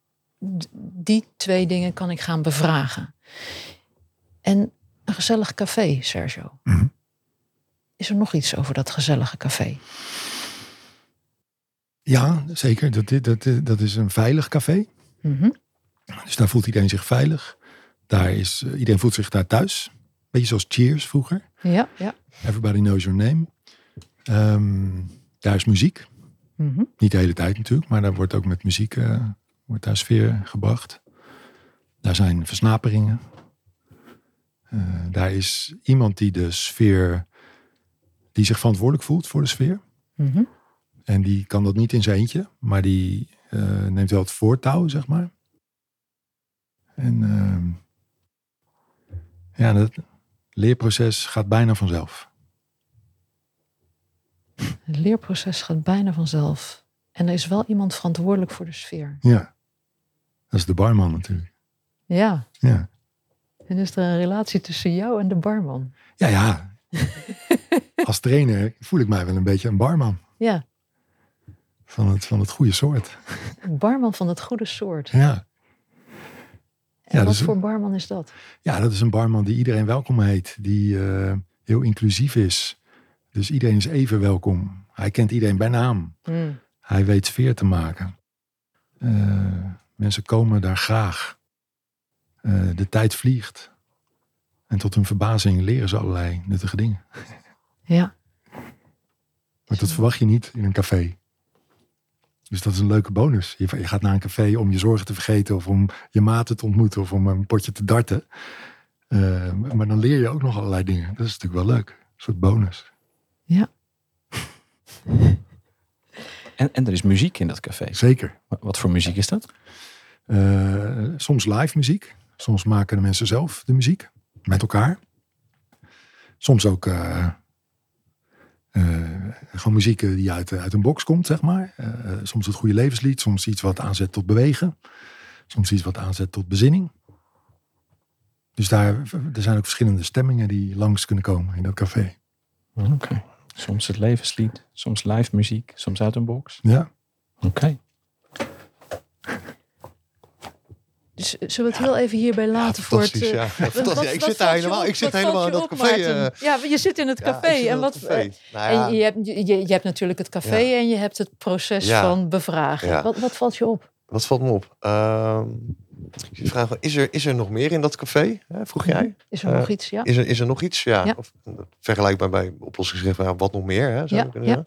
die twee dingen kan ik gaan bevragen. En een gezellig café, Sergio. Mhm. Is er nog iets over dat gezellige café? Ja, zeker. Dat, dat, dat is een veilig café. Mhm. Dus daar voelt iedereen zich veilig. Daar is, eh, iedereen voelt zich daar thuis. Beetje zoals Cheers vroeger. Ja, ja. Everybody knows your name. Ehm, daar is muziek. Mhm. Niet de hele tijd natuurlijk, maar daar wordt ook met muziek eh, wordt daar sfeer gebracht. Daar zijn versnaperingen. Eh, daar is iemand die de sfeer, die zich verantwoordelijk voelt voor de sfeer. Mhm. En die kan dat niet in zijn eentje, maar die neemt wel het voortouw, zeg maar. En ehm, ja, het leerproces gaat bijna vanzelf. Het leerproces gaat bijna vanzelf. En er is wel iemand verantwoordelijk voor de sfeer. Ja, dat is de barman natuurlijk. Ja. Ja, En is er een relatie tussen jou en de barman? ja, ja. Als trainer voel ik mij wel een beetje een barman. Ja, Van het, van het goede soort. een barman van het goede soort. Ja. En Ja, wat dus- voor barman is dat? ja, dat is een barman die iedereen welkom heet. Die eh, heel inclusief is. Dus iedereen is even welkom. Hij kent iedereen bij naam. Hmm. Hij weet sfeer te maken. Eh, mensen komen daar graag. Eh, de tijd vliegt. En tot hun verbazing leren ze allerlei nuttige dingen. Ja, Maar dat verwacht je niet in een café. Dus dat is een leuke bonus. Je, je gaat naar een café om je zorgen te vergeten of om je maten te ontmoeten of om een potje te darten. Eh, maar dan leer je ook nog allerlei dingen. Dat is natuurlijk wel leuk. Een soort bonus. En, en er is muziek in dat café. Zeker. Wat- voor muziek is dat? Eh, soms live muziek. Soms maken de mensen zelf de muziek. Met elkaar. Soms ook eh, gewoon muziek eh, die uit, uit een box komt, zeg maar. Eh, soms het goede levenslied. Soms iets wat aanzet tot bewegen. Soms iets wat aanzet tot bezinning. Dus daar er zijn ook verschillende stemmingen die langs kunnen komen in dat café. Oké. Soms het levenslied, soms live muziek, soms uit een box. Ja, Oké. Dus eh, zullen we het heel even hierbij laten voor het... eh, ja. Wat- fantastisch. wat- Ja, ik zit daar je helemaal, op? ik zit helemaal in je dat café. Eh, Ja, je zit in het café. in en wat, café. Nou En je hebt, je, je hebt natuurlijk het café en je hebt het proces van bevragen. Wat, wat valt je op? Wat valt me op? Ehm, ik vraag, me, is, er, is er nog meer in dat café? Hè, vroeg jij? Is er nog iets? Ja. Is er, is er nog iets? Ja. Of, vergelijkbaar bij oplossingsgericht, wat nog meer? Hè, zou Ja, je.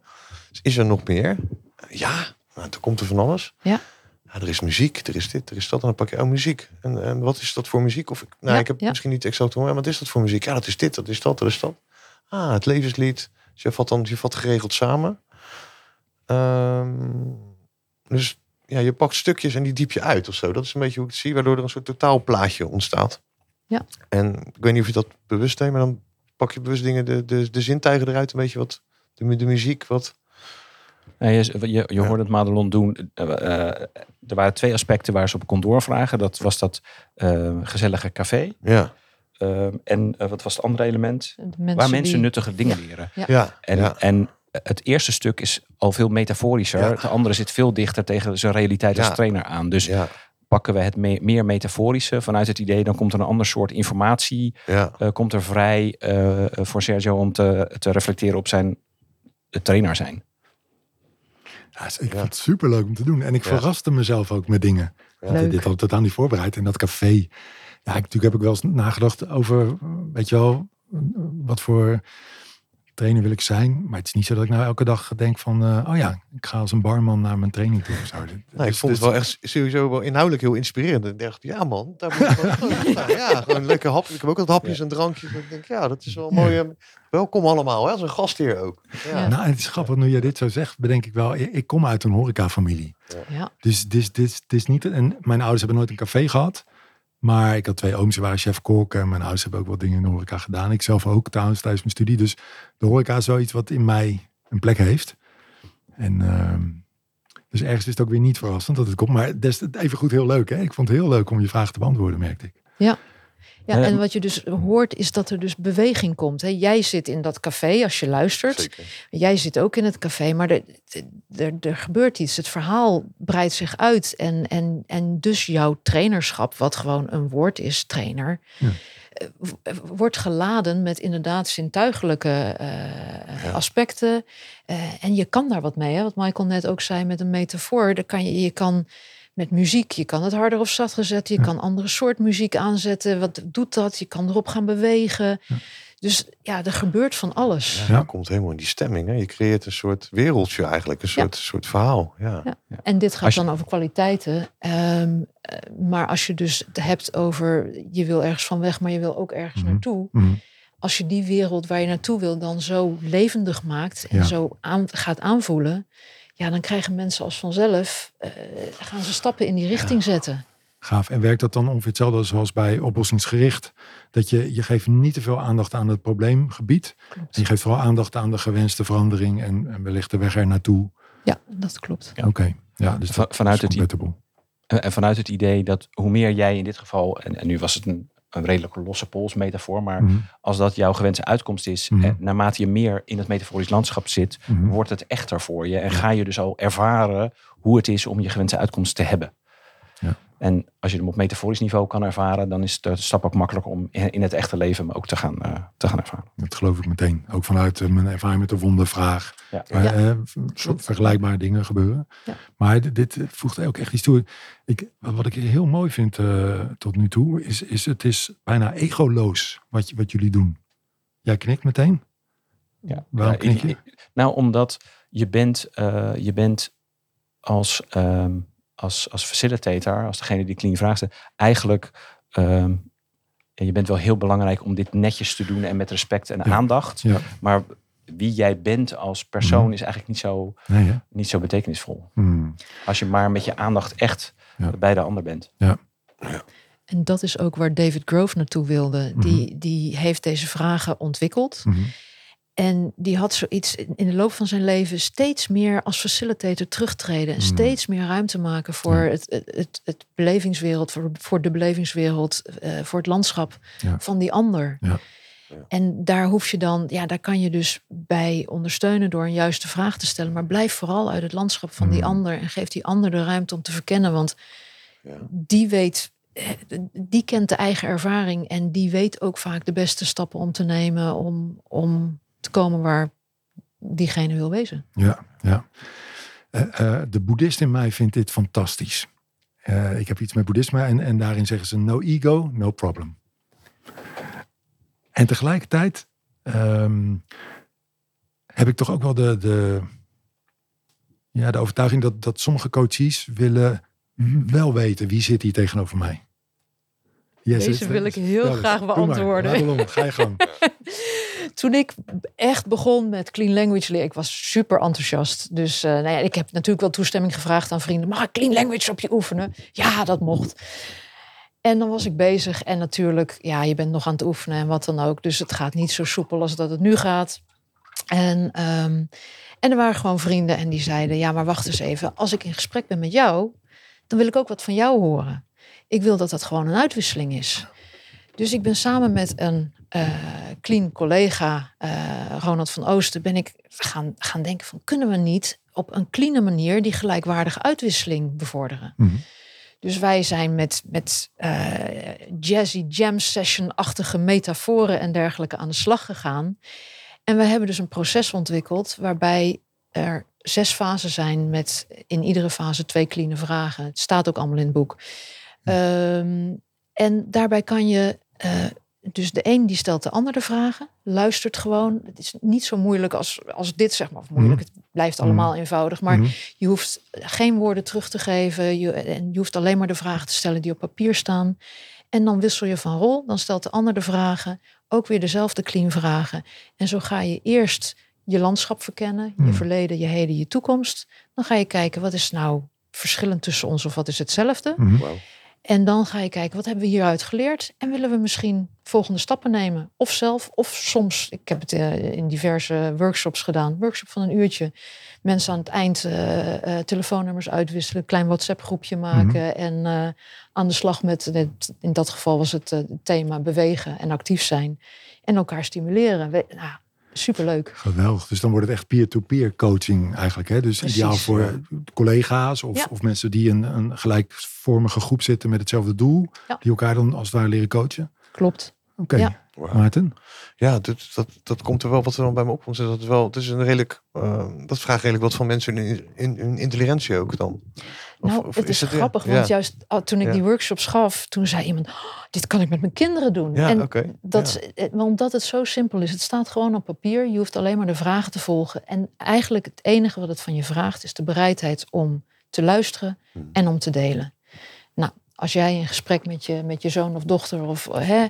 Dus is er nog meer? Ja, nou, er komt er van alles. Ja. Ja, er is muziek, er is dit, er is dat. En dan pak je, oh, muziek. En, en wat is dat voor muziek? Of, ik- nou, Ja, ik heb ja. misschien niet exact hoor, maar wat is dat voor muziek? Ja, dat is dit, dat is dat, dat is dat. Ah, het levenslied. Dus je vat dan je vat geregeld samen. Ehm, dus ja, je pakt stukjes en die diep je uit of zo. Dat is een beetje hoe ik het zie, waardoor er een soort totaalplaatje ontstaat. Ja. En ik weet niet of je dat bewust deed, maar dan pak je bewust dingen, de, de, de zintuigen eruit, een beetje wat, de, de muziek, wat. Ja, je, je, je Ja. hoorde het Madelon doen. eh, eh, er waren twee aspecten waar ze op kon doorvragen. Dat was dat eh, gezellige café. Ja, en wat was het andere element? De mensen waar mensen die- nuttige dingen leren. ja, En, ja. en het eerste stuk is al veel metaforischer. Ja. Het andere zit veel dichter tegen zijn realiteit als Ja. trainer aan. Dus ja, pakken we het me- meer metaforische vanuit het idee, dan komt er een ander soort informatie, ja, eh, komt er vrij eh, voor Sergio om te, te reflecteren op zijn trainer zijn. Ja, ik Ja. vond het super leuk om te doen. En ik Ja. verraste mezelf ook met dingen. Ja. Ik had dit al totaal niet voorbereid. En dat café. Ja, ik, natuurlijk heb ik wel eens nagedacht over, weet je wel, wat voor trainer wil ik zijn. Maar het is niet zo dat ik nou elke dag denk van, eh, oh ja, ik ga als een barman naar mijn training toe of zo. Nou, ik Dus- vond het dus- wel echt sowieso wel inhoudelijk heel inspirerend. Ik dacht, ja man, daar moet ik wel. Ja, gewoon lekker hapjes. Ik heb ook wat hapjes en drankjes. Ik denk, ja, dat is wel mooi. eh, Welkom allemaal, hè, als een gastheer ook. Ja. Nou, het is grappig, nu jij dit zo zegt, bedenk ik wel, ik, kom uit een horecafamilie. Ja. Dus dit, dit, dit is niet, en mijn ouders hebben nooit een café gehad. Maar ik had twee ooms, die waren chef-kok. En mijn ouders hebben ook wat dingen in de horeca gedaan. Ik zelf ook trouwens tijdens mijn studie. Dus de horeca is wel iets wat in mij een plek heeft. En ehm, dus ergens is het ook weer niet verrassend dat het komt. Maar des te even goed heel leuk. Hè? Ik vond het heel leuk om je vraag te beantwoorden, merkte ik. Ja, Ja, en wat je dus hoort is dat er dus beweging komt. Hè. Jij zit in dat café als je luistert. Zeker. Jij zit ook in het café, maar er, er, er gebeurt iets. Het verhaal breidt zich uit. En, en, en dus jouw trainerschap, wat gewoon een woord is, trainer, Ja. eh, wordt geladen met inderdaad zintuigelijke eh, Ja. aspecten. Eh, en je kan daar wat mee. Hè? Wat Michael net ook zei met een metafoor. Daar kan je, je kan met muziek, je kan het harder of zachter zetten. Je Ja. kan andere soort muziek aanzetten. Wat doet dat? Je kan erop gaan bewegen. Dus ja, er gebeurt van alles. Ja. Je komt helemaal in die stemming. Hè? Je creëert een soort wereldje eigenlijk. Een Ja. soort, soort verhaal. Ja. Ja. En dit gaat je- dan over kwaliteiten. Ehm, eh, maar als je dus het hebt over je wil ergens van weg, maar je wil ook ergens Mhm. naartoe. Mhm. Als je die wereld waar je naartoe wil dan zo levendig maakt en Ja. zo aan, gaat aanvoelen. Ja, dan krijgen mensen als vanzelf, eh, gaan ze stappen in die richting zetten. Gaaf. En werkt dat dan ongeveer hetzelfde zoals bij oplossingsgericht? Dat je, je geeft niet te veel aandacht aan het probleemgebied. Klopt. En je geeft vooral aandacht aan de gewenste verandering en, en wellicht de weg er naartoe. Ja, dat klopt. Ja. Oké. Ja, dus vanuit is het. En en vanuit het idee dat hoe meer jij in dit geval, en, en nu was het een, een redelijk losse pols metafoor, maar Mhm. als dat jouw gewenste uitkomst is, Mhm. en naarmate je meer in het metaforisch landschap zit, Mhm. wordt het echter voor je en ga je dus al ervaren hoe het is om je gewenste uitkomst te hebben. Ja. En als je hem op metaforisch niveau kan ervaren, dan is de stap ook makkelijker om in het echte leven hem ook te gaan, eh, te gaan ervaren. Dat geloof ik meteen. Ook vanuit eh, mijn ervaring met de wondervraag. Ja. Waar, Ja. eh, soort vergelijkbare dingen gebeuren. Ja. Maar dit, dit voegt ook echt iets toe. Ik, wat ik heel mooi vind eh, tot nu toe, is, is het is bijna egoloos wat, je- wat jullie doen. Jij knikt meteen? Ja. Waarom knik ik- je? Nou, omdat je bent, eh, je bent als, ehm, als, als facilitator, als degene die clean vraagt, eigenlijk, ehm, ja, je bent wel heel belangrijk om dit netjes te doen en met respect en Ja. aandacht. Ja. Maar wie jij bent als persoon Mhm. is eigenlijk niet zo, Nee, niet zo betekenisvol. Hmm. Als je maar met je aandacht echt Ja. bij de ander bent. En dat is ook waar David Grove naartoe wilde. Mhm. Die, die heeft deze vragen ontwikkeld. Mhm. En die had zoiets in de loop van zijn leven steeds meer als facilitator terugtreden. En Mm. steeds meer ruimte maken voor Ja. het, het, het, belevingswereld, voor, voor de belevingswereld, eh, voor het landschap Ja. van die ander. Ja. En daar hoef je dan, ja, daar kan je dus bij ondersteunen door een juiste vraag te stellen. Maar blijf vooral uit het landschap van die Mm. ander en geef die ander de ruimte om te verkennen. Want die weet, eh, die kent de eigen ervaring en die weet ook vaak de beste stappen om te nemen om, om te komen waar diegene wil wezen. Ja, ja. Eh, eh, de boeddhist in mij vindt dit fantastisch. Eh, ik heb iets met boeddhisme en, en daarin zeggen ze no ego, no problem. En tegelijkertijd ehm, heb ik toch ook wel de, de, ja, de overtuiging dat, dat sommige coaches willen wel weten wie zit hier tegenover mij. Yes, Deze wil ik heel eens. graag maar. beantwoorden. Ga je gang. Toen ik echt begon met clean language leren, ik was super enthousiast. Dus eh, nou ja, ik heb natuurlijk wel toestemming gevraagd aan vrienden. Mag ik clean language op je oefenen? Ja, dat mocht. En dan was ik bezig en natuurlijk, ja, je bent nog aan het oefenen en wat dan ook. Dus het gaat niet zo soepel als dat het nu gaat. En, ehm, en er waren gewoon vrienden en die zeiden, ja, maar wacht eens even. Als ik in gesprek ben met jou, dan wil ik ook wat van jou horen. Ik wil dat dat gewoon een uitwisseling is. Dus ik ben samen met een eh, clean collega, eh, Ronald van Oosten, ben ik gaan, gaan denken van kunnen we niet op een clean manier die gelijkwaardige uitwisseling bevorderen. Mhm. Dus wij zijn met, met eh, jazzy jam session-achtige metaforen en dergelijke aan de slag gegaan. En we hebben dus een proces ontwikkeld waarbij er zes fasen zijn met in iedere fase twee clean vragen. Het staat ook allemaal in het boek. Ehm, en daarbij kan je eh, dus de een die stelt de ander de vragen, luistert gewoon. Het is niet zo moeilijk als, als dit, zeg maar. Of moeilijk, het blijft allemaal eenvoudig. Maar Mhm. je hoeft geen woorden terug te geven. Je, en je hoeft alleen maar de vragen te stellen die op papier staan. En dan wissel je van rol. Dan stelt de ander de vragen. Ook weer dezelfde clean vragen. En zo ga je eerst je landschap verkennen. Je Mhm. verleden, je heden, je toekomst. Dan ga je kijken, wat is nou verschillend tussen ons of wat is hetzelfde? Mhm. En dan ga je kijken, wat hebben we hieruit geleerd? En willen we misschien volgende stappen nemen? Of zelf, of soms, ik heb het eh, in diverse workshops gedaan. Workshop van een uurtje. Mensen aan het eind eh, eh, telefoonnummers uitwisselen. Klein WhatsApp groepje maken. En aan de slag met, in dat geval was het thema bewegen en actief zijn. En elkaar stimuleren. We, nou, superleuk. Geweldig. Dus dan wordt het echt peer-to-peer coaching eigenlijk. Hè? Dus Precies, ideaal voor ja. collega's of, Ja. of mensen die in een gelijkvormige groep zitten met hetzelfde doel. Ja. Die elkaar dan als het ware leren coachen. Klopt. Oké, Ja. Maarten. Ja, dat, dat, dat komt er wel wat er dan bij me opkomt. is Dat het wel, het is een redelijk, eh, dat vraagt redelijk wat van mensen hun, in, hun intelligentie ook dan. Of- nou, of het is, grappig, ja. want juist oh, toen ik Ja. die workshops gaf, toen zei iemand, "Oh, dit kan ik met mijn kinderen doen. Ja, en oké. dat, ja. is- eh, want omdat het zo simpel is, het staat gewoon op papier. Je hoeft alleen maar de vragen te volgen. En eigenlijk het enige wat het van je vraagt, is de bereidheid om te luisteren Hmm. en om te delen. Nou, als jij in gesprek met je, met je zoon of dochter of eh, hè,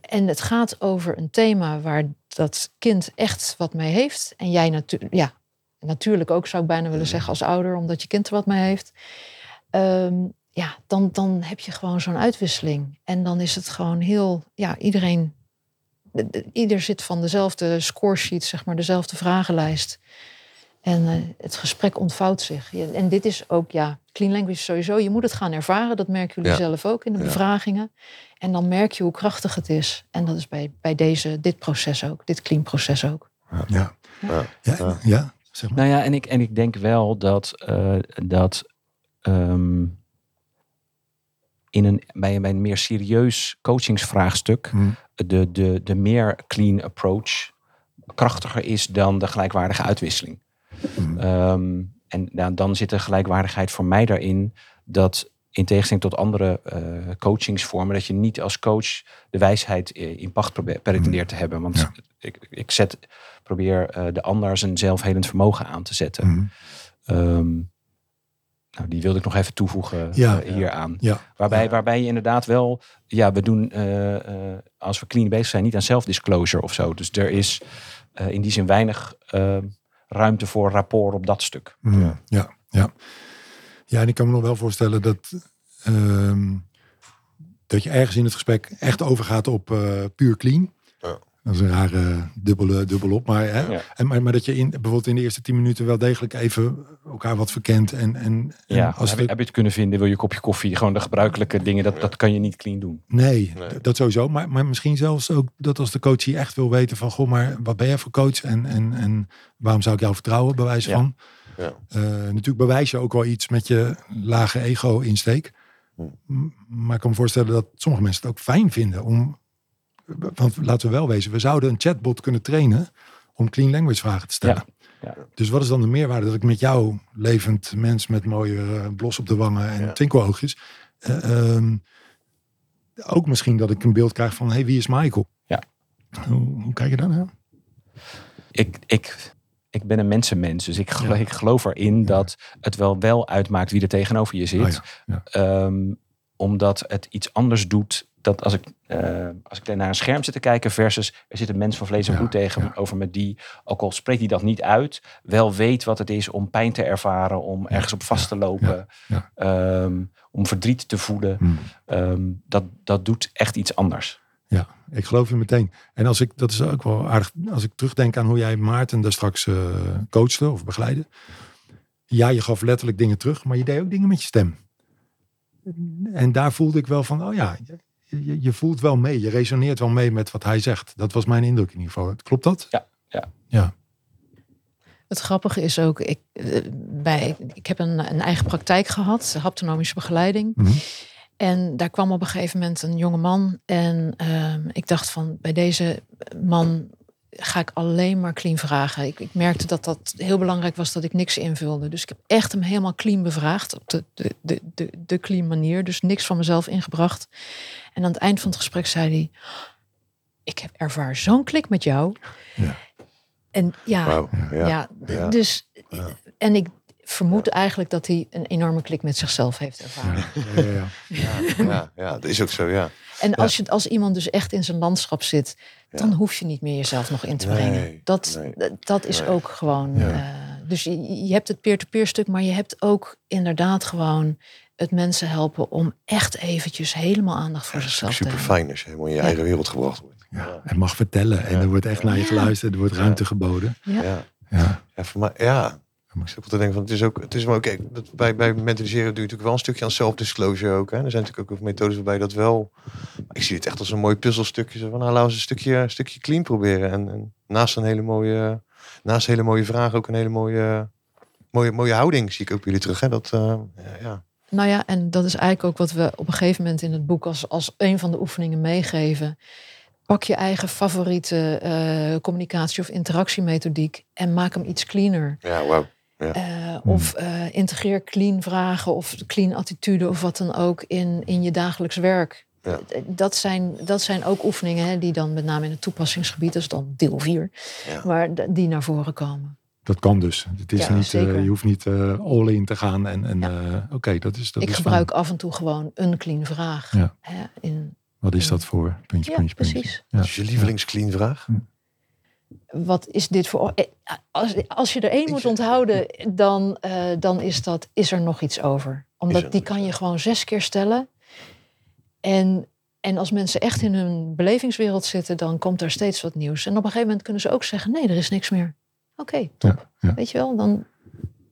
en- het gaat over een thema waar dat kind echt wat mee heeft. En jij natuurlijk, ja, natuurlijk ook zou ik bijna willen zeggen als ouder, omdat je kind er wat mee heeft. Ehm, ja, dan, dan heb je gewoon zo'n uitwisseling. En dan is het gewoon heel, ja, iedereen, de- de- ieder zit van dezelfde scoresheet, zeg maar, dezelfde vragenlijst. En eh, het gesprek ontvouwt zich. En dit is ook, ja, clean language sowieso. Je moet het gaan ervaren. Dat merken jullie Ja. zelf ook in de Ja. bevragingen. En dan merk je hoe krachtig het is. En dat is bij, bij deze, dit proces ook, dit clean proces ook. Ja. Ja. Ja, Ja. ja. zeg maar. Nou ja, en ik, en ik denk wel dat, eh, dat ehm, in een, bij, een- bij een meer serieus coachingsvraagstuk Hm. de, de, de meer clean approach krachtiger is dan de gelijkwaardige uitwisseling. Hm. Ehm, en dan, dan zit de gelijkwaardigheid voor mij daarin dat in tegenstelling tot andere eh, coachingsvormen, dat je niet als coach de wijsheid eh, in pacht probeert pretendeert te hebben. Want Ja. ik, ik zet, probeer eh, de ander zijn zelfhelend vermogen aan te zetten. Hm. Ehm, nou, die wilde ik nog even toevoegen Ja. hieraan. Ja. Waarbij, waarbij je inderdaad wel, ja, we doen als we clean bezig zijn, niet aan self-disclosure of zo. Dus er is in die zin weinig eh, ruimte voor rapport op dat stuk. Mm, Ja. ja. Ja, ja. en ik kan me nog wel voorstellen dat, ehm, dat je ergens in het gesprek echt overgaat op eh, puur clean. Ja. Dat is een rare dubbele, dubbel op. Maar, hè, Ja. en, maar, maar dat je in, bijvoorbeeld in de eerste tien minuten wel degelijk even elkaar wat verkent. En, en, en Ja, als heb, het, je- heb je het kunnen vinden? Wil je een kopje koffie? Gewoon de gebruikelijke dingen, dat, dat kan je niet clean doen. nee, dat sowieso. Maar, maar misschien zelfs ook dat als de coach hier echt wil weten van... Goh, maar wat ben jij voor coach? En, en, en waarom zou ik jou vertrouwen, bij wijze Ja. van? Ja. Eh, natuurlijk bewijs je ook wel iets met je lage ego-insteek. Hm. Maar ik kan me voorstellen dat sommige mensen het ook fijn vinden om. Want laten we wel wezen, we zouden een chatbot kunnen trainen om clean language vragen te stellen. Ja. Dus wat is dan de meerwaarde dat ik met jou, levend mens met mooie eh, blos op de wangen en Ja. twinkeloogjes, eh, ehm, ook misschien dat ik een beeld krijg van, hey, wie is Michael? Ja. Hoe, hoe kijk je daar naar? Ik, ik, ik ben een mensenmens, dus ik, gelo- Ja. ik geloof erin dat het wel wel uitmaakt wie er tegenover je zit. Ah. Ehm, omdat het iets anders doet dat als ik, eh, als ik naar een scherm zit te kijken versus er zit een mens van vlees en Ja, bloed tegenover me die, ook al spreekt hij dat niet uit, wel weet wat het is om pijn te ervaren, om ergens op vast te lopen, ehm, om verdriet te voelen. Hm. Ehm, dat, dat doet echt iets anders. Ja, ik geloof je meteen. En als ik, dat is ook wel aardig, als ik terugdenk aan hoe jij Maarten daar straks eh coachte of begeleidde. Ja, je gaf letterlijk dingen terug, maar je deed ook dingen met je stem. En daar voelde ik wel van, oh ja, je, je voelt wel mee. Je resoneert wel mee met wat hij zegt. Dat was mijn indruk in ieder geval. Klopt dat? Ja, ja. Ja. Het grappige is ook, ik, eh, bij, ik heb een, een eigen praktijk gehad, haptonomische begeleiding. Mhm. En daar kwam op een gegeven moment een jonge man. En ehm, ik dacht van, bij deze man ga ik alleen maar clean vragen. Ik, ik merkte dat dat heel belangrijk was dat ik niks invulde. Dus ik heb echt hem helemaal clean bevraagd. Op de, de, de, de, de clean manier. Dus niks van mezelf ingebracht. En aan het eind van het gesprek zei hij... Ik heb ervaar zo'n klik met jou. Ja. En ja. Ja. ja, dus... Ja. En ik vermoed eigenlijk dat hij een enorme klik met zichzelf heeft ervaren. Ja, ja, ja. Ja, ja, ja, dat is ook zo, ja. En als, je, als iemand dus echt in zijn landschap zit, dan hoef je niet meer jezelf nog in te Nee, brengen. Dat, nee, dat- is nee. ook gewoon. Ja. eh, dus je, je hebt het peer-to-peer stuk, maar je hebt ook inderdaad gewoon het mensen helpen om echt eventjes helemaal aandacht voor zichzelf te Super hebben. fijn als je helemaal in je eigen wereld gebracht wordt. Ja, en mag vertellen. En er wordt echt naar je geluisterd. Er wordt ruimte geboden. Ja. Ja. Ja. Ja, voor mij, ja. Ik zit ook te denken van, het is ook, het is maar ook, kijk, dat bij, bij mentaliseren doe je natuurlijk wel een stukje aan self-disclosure ook. Hè. Er zijn natuurlijk ook methodes waarbij dat wel, ik zie het echt als een mooi puzzelstukje. Zo van, nou, laten we eens een stukje, een stukje clean proberen. En, en naast een hele mooie, naast een hele mooie vraag ook een hele mooie, mooie, mooie houding zie ik ook bij jullie terug. Hè. Dat, eh, ja, ja. Nou ja, en dat is eigenlijk ook wat we op een gegeven moment in het boek als, als een van de oefeningen meegeven. Pak je eigen favoriete eh, communicatie- of interactiemethodiek en maak hem iets cleaner. ja Eh, Of eh, integreer clean vragen of clean attitude of wat dan ook in, in je dagelijks werk. Ja. Dat, zijn, dat zijn ook oefeningen hè, die dan met name in het toepassingsgebied, dat is dan deel 4, Ja. maar die naar voren komen. Dat kan dus. Het is Ja, niet, eh, je hoeft niet eh, all in te gaan. En, en Ja. eh, oké, dat is dat Ik is gebruik af en toe gewoon een clean vraag. Ja. Hè, in. Wat is dat voor? Puntje, ja, puntje, puntje. precies. Ja. Dus je lievelingsclean vraag? Wat is dit voor. eh, Als, als je er één moet onthouden, dan, eh, dan is dat: is er nog iets over? Omdat die kan je gewoon zes keer stellen. En, en als mensen echt in hun belevingswereld zitten, dan komt er steeds wat nieuws. En op een gegeven moment kunnen ze ook zeggen: nee, er is niks meer. Oké, top. Ja, ja. Weet je wel, dan,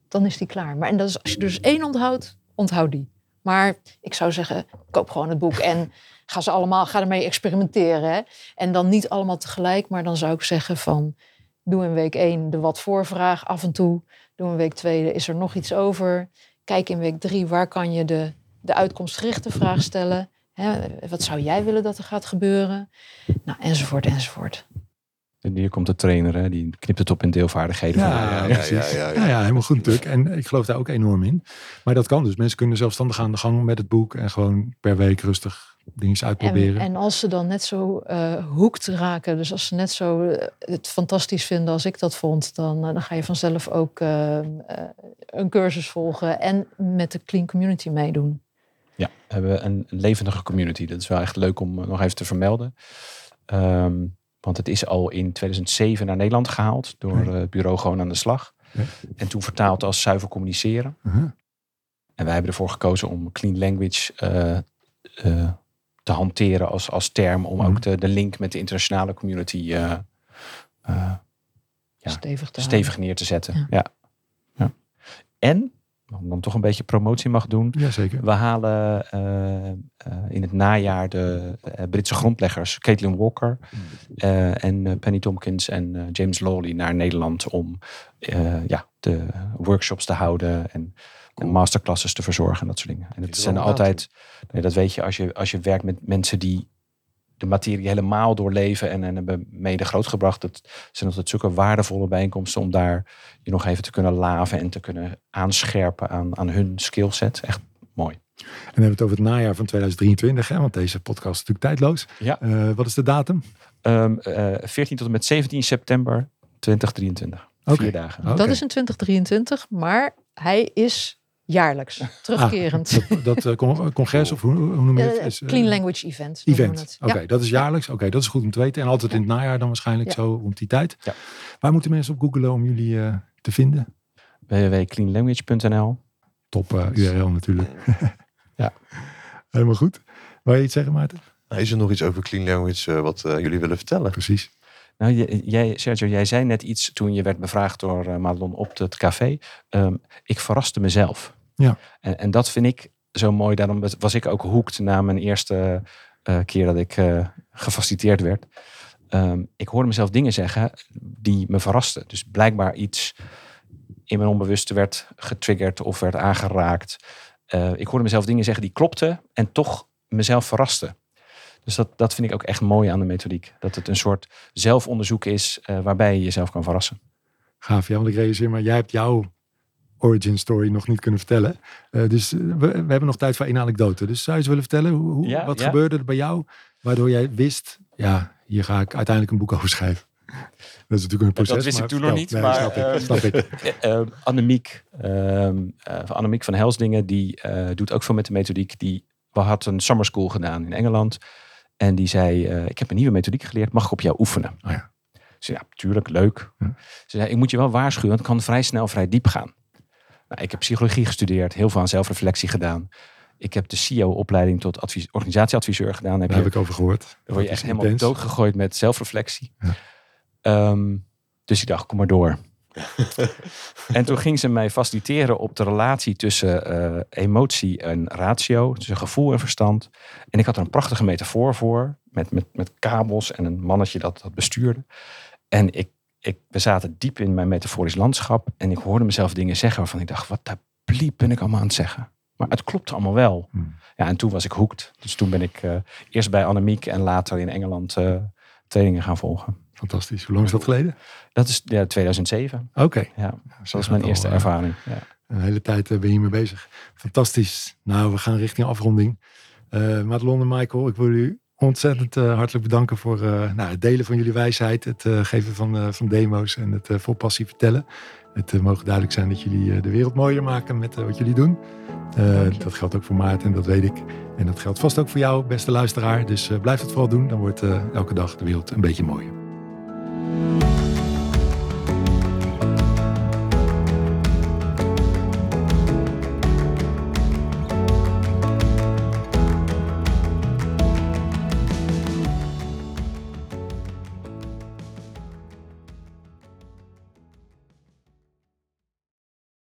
dan is die klaar. Maar en dat is, als je dus één onthoudt, onthoud die. Maar ik zou zeggen, koop gewoon het boek en ga ze allemaal, ga ermee experimenteren. Hè? En dan niet allemaal tegelijk, maar dan zou ik zeggen van, doe in week één de wat voorvraag af en toe. Doe in week twee, is er nog iets over? Kijk in week drie, waar kan je de, de uitkomstgerichte vraag stellen? Hè? Wat zou jij willen dat er gaat gebeuren? Nou, enzovoort, enzovoort. En hier komt de trainer, hè, die knipt het op in deelvaardigheden. Ja, van, ja, precies. ja, Ja, ja, ja, helemaal goed, Tuk. En ik geloof daar ook enorm in. Maar dat kan dus. Mensen kunnen zelfstandig aan de gang met het boek. En gewoon per week rustig dingen En, uitproberen. en als ze dan net zo eh hoekt raken, dus als ze net zo eh, het fantastisch vinden als ik dat vond, dan, eh, dan ga je vanzelf ook eh, eh, een cursus volgen en met de Clean Community meedoen. Ja, we hebben een levendige community. Dat is wel echt leuk om nog even te vermelden. Ehm, want het is al in 2007 naar Nederland gehaald door Ja. eh, het bureau Gewoon aan de Slag. Ja. En toen vertaald als zuiver communiceren. En wij hebben ervoor gekozen om clean language eh, eh, te hanteren als, als term. Om Mhm. ook de, de link met de internationale community eh, eh, Ja, Stevig te stevig neer te zetten. Ja. Ja. Ja. En, om dan toch een beetje promotie mag doen. Jazeker. We halen eh, eh, in het najaar de Britse grondleggers Caitlin Walker eh, en Penny Tompkins en eh, James Lawley naar Nederland om eh, ja, de workshops te houden en, en masterclasses te verzorgen en dat soort dingen. En het is zijn altijd, nee, dat weet je als, je als je werkt met mensen die de materie helemaal doorleven en, en hebben mede grootgebracht. Dat zijn altijd zulke waardevolle bijeenkomsten om daar je nog even te kunnen laven en te kunnen aanscherpen aan, aan hun skillset. Echt mooi. En dan hebben we het over het najaar van 2023. Hè, want deze podcast is natuurlijk tijdloos. Ja. Eh, wat is de datum? Ehm, eh, 14 tot en met 17 september 2023. Oké. Vier dagen. Oké. Dat is in 2023, maar hij is jaarlijks terugkerend. Dat, dat eh, con- congres of hoe, hoe noem je het? Eh, Is, eh, clean Language Event. Event. het. Oké, Ja. dat is jaarlijks. Oké, dat is goed om te weten. En altijd in het najaar dan waarschijnlijk Ja. zo rond die tijd. Ja. Waar moeten mensen op googlen om jullie eh, te vinden? www.cleanlanguage.nl Top eh, URL natuurlijk. Ja. Helemaal goed. Wil je iets zeggen, Maarten? Nou, Is er nog iets over clean language eh, wat eh, jullie willen vertellen? Precies. Nou, jij, Sergio, jij zei net iets toen je werd bevraagd door eh, Madelon op het café. Ehm, ik verraste mezelf. Ja. En, en dat vind ik zo mooi. Daarom was ik ook hoekt na mijn eerste eh, keer dat ik eh, gefaciliteerd werd. Ehm, ik hoorde mezelf dingen zeggen die me verrasten. Dus blijkbaar iets in mijn onbewuste werd getriggerd of werd aangeraakt. Eh, ik hoorde mezelf dingen zeggen die klopten en toch mezelf verrasten. Dus dat, dat vind ik ook echt mooi aan de methodiek. Dat het een soort zelfonderzoek is waarbij je jezelf kan verrassen. Gaaf, ja, want ik realiseer maar, jij hebt jouw origin story nog niet kunnen vertellen. Eh, dus eh, we, we hebben nog tijd voor één anekdote. Dus zou je eens willen vertellen, hoe, hoe- Ja, wat ja. gebeurde er bij jou, waardoor jij wist, ja, hier ga ik uiteindelijk een boek over schrijven. Dat is natuurlijk een proces. dat wist ik toen nog niet. Nee, maar, snap ik, snap ik. Eh, eh, Annemiek, ehm, eh, van Annemiek van Helsdingen, die doet ook veel met de methodiek. Die had een summer school gedaan in Engeland. En die zei, ik heb een nieuwe methodiek geleerd, mag ik op jou oefenen? Oh ja. Ze zei, ja, tuurlijk, leuk. Ze zei, ik moet je wel waarschuwen, het kan vrij snel vrij diep gaan. Nou, ik heb psychologie gestudeerd, heel veel aan zelfreflectie gedaan. Ik heb de CEO-opleiding tot advies, organisatieadviseur gedaan. Heb Daar je, heb ik over gehoord. dan word je echt helemaal doodgegooid met zelfreflectie. Ja. Ehm, dus ik dacht, kom maar door. en toen ging ze mij faciliteren op de relatie tussen eh, emotie en ratio, tussen gevoel en verstand. En ik had er een prachtige metafoor voor, met, met, met kabels en een mannetje dat dat bestuurde. En ik, ik, we zaten diep in mijn metaforisch landschap en ik hoorde mezelf dingen zeggen waarvan ik dacht, wat de bliep ben ik allemaal aan het zeggen? Maar het klopte allemaal wel. Hmm. Ja, en toen was ik hoekt. Dus toen ben ik eh, eerst bij Annemiek en later in Engeland eh, trainingen gaan volgen. Fantastisch. Hoe lang is dat geleden? Dat is ja, 2007. Oké. Ja, dat was mijn eerste ervaring. Ja. Een hele tijd eh, ben je hiermee bezig. Fantastisch. Nou, we gaan richting afronding. Eh Madelon en Michael, ik wil jullie ontzettend eh, hartelijk bedanken voor eh, nou, het delen van jullie wijsheid. Het eh, geven van, van demo's en het vol passie vertellen. Het mogen duidelijk zijn dat jullie de wereld mooier maken met wat jullie doen. Dat geldt ook voor Maarten, dat weet ik. En dat geldt vast ook voor jou, beste luisteraar. Dus blijf het vooral doen. Dan wordt elke dag de wereld een beetje mooier.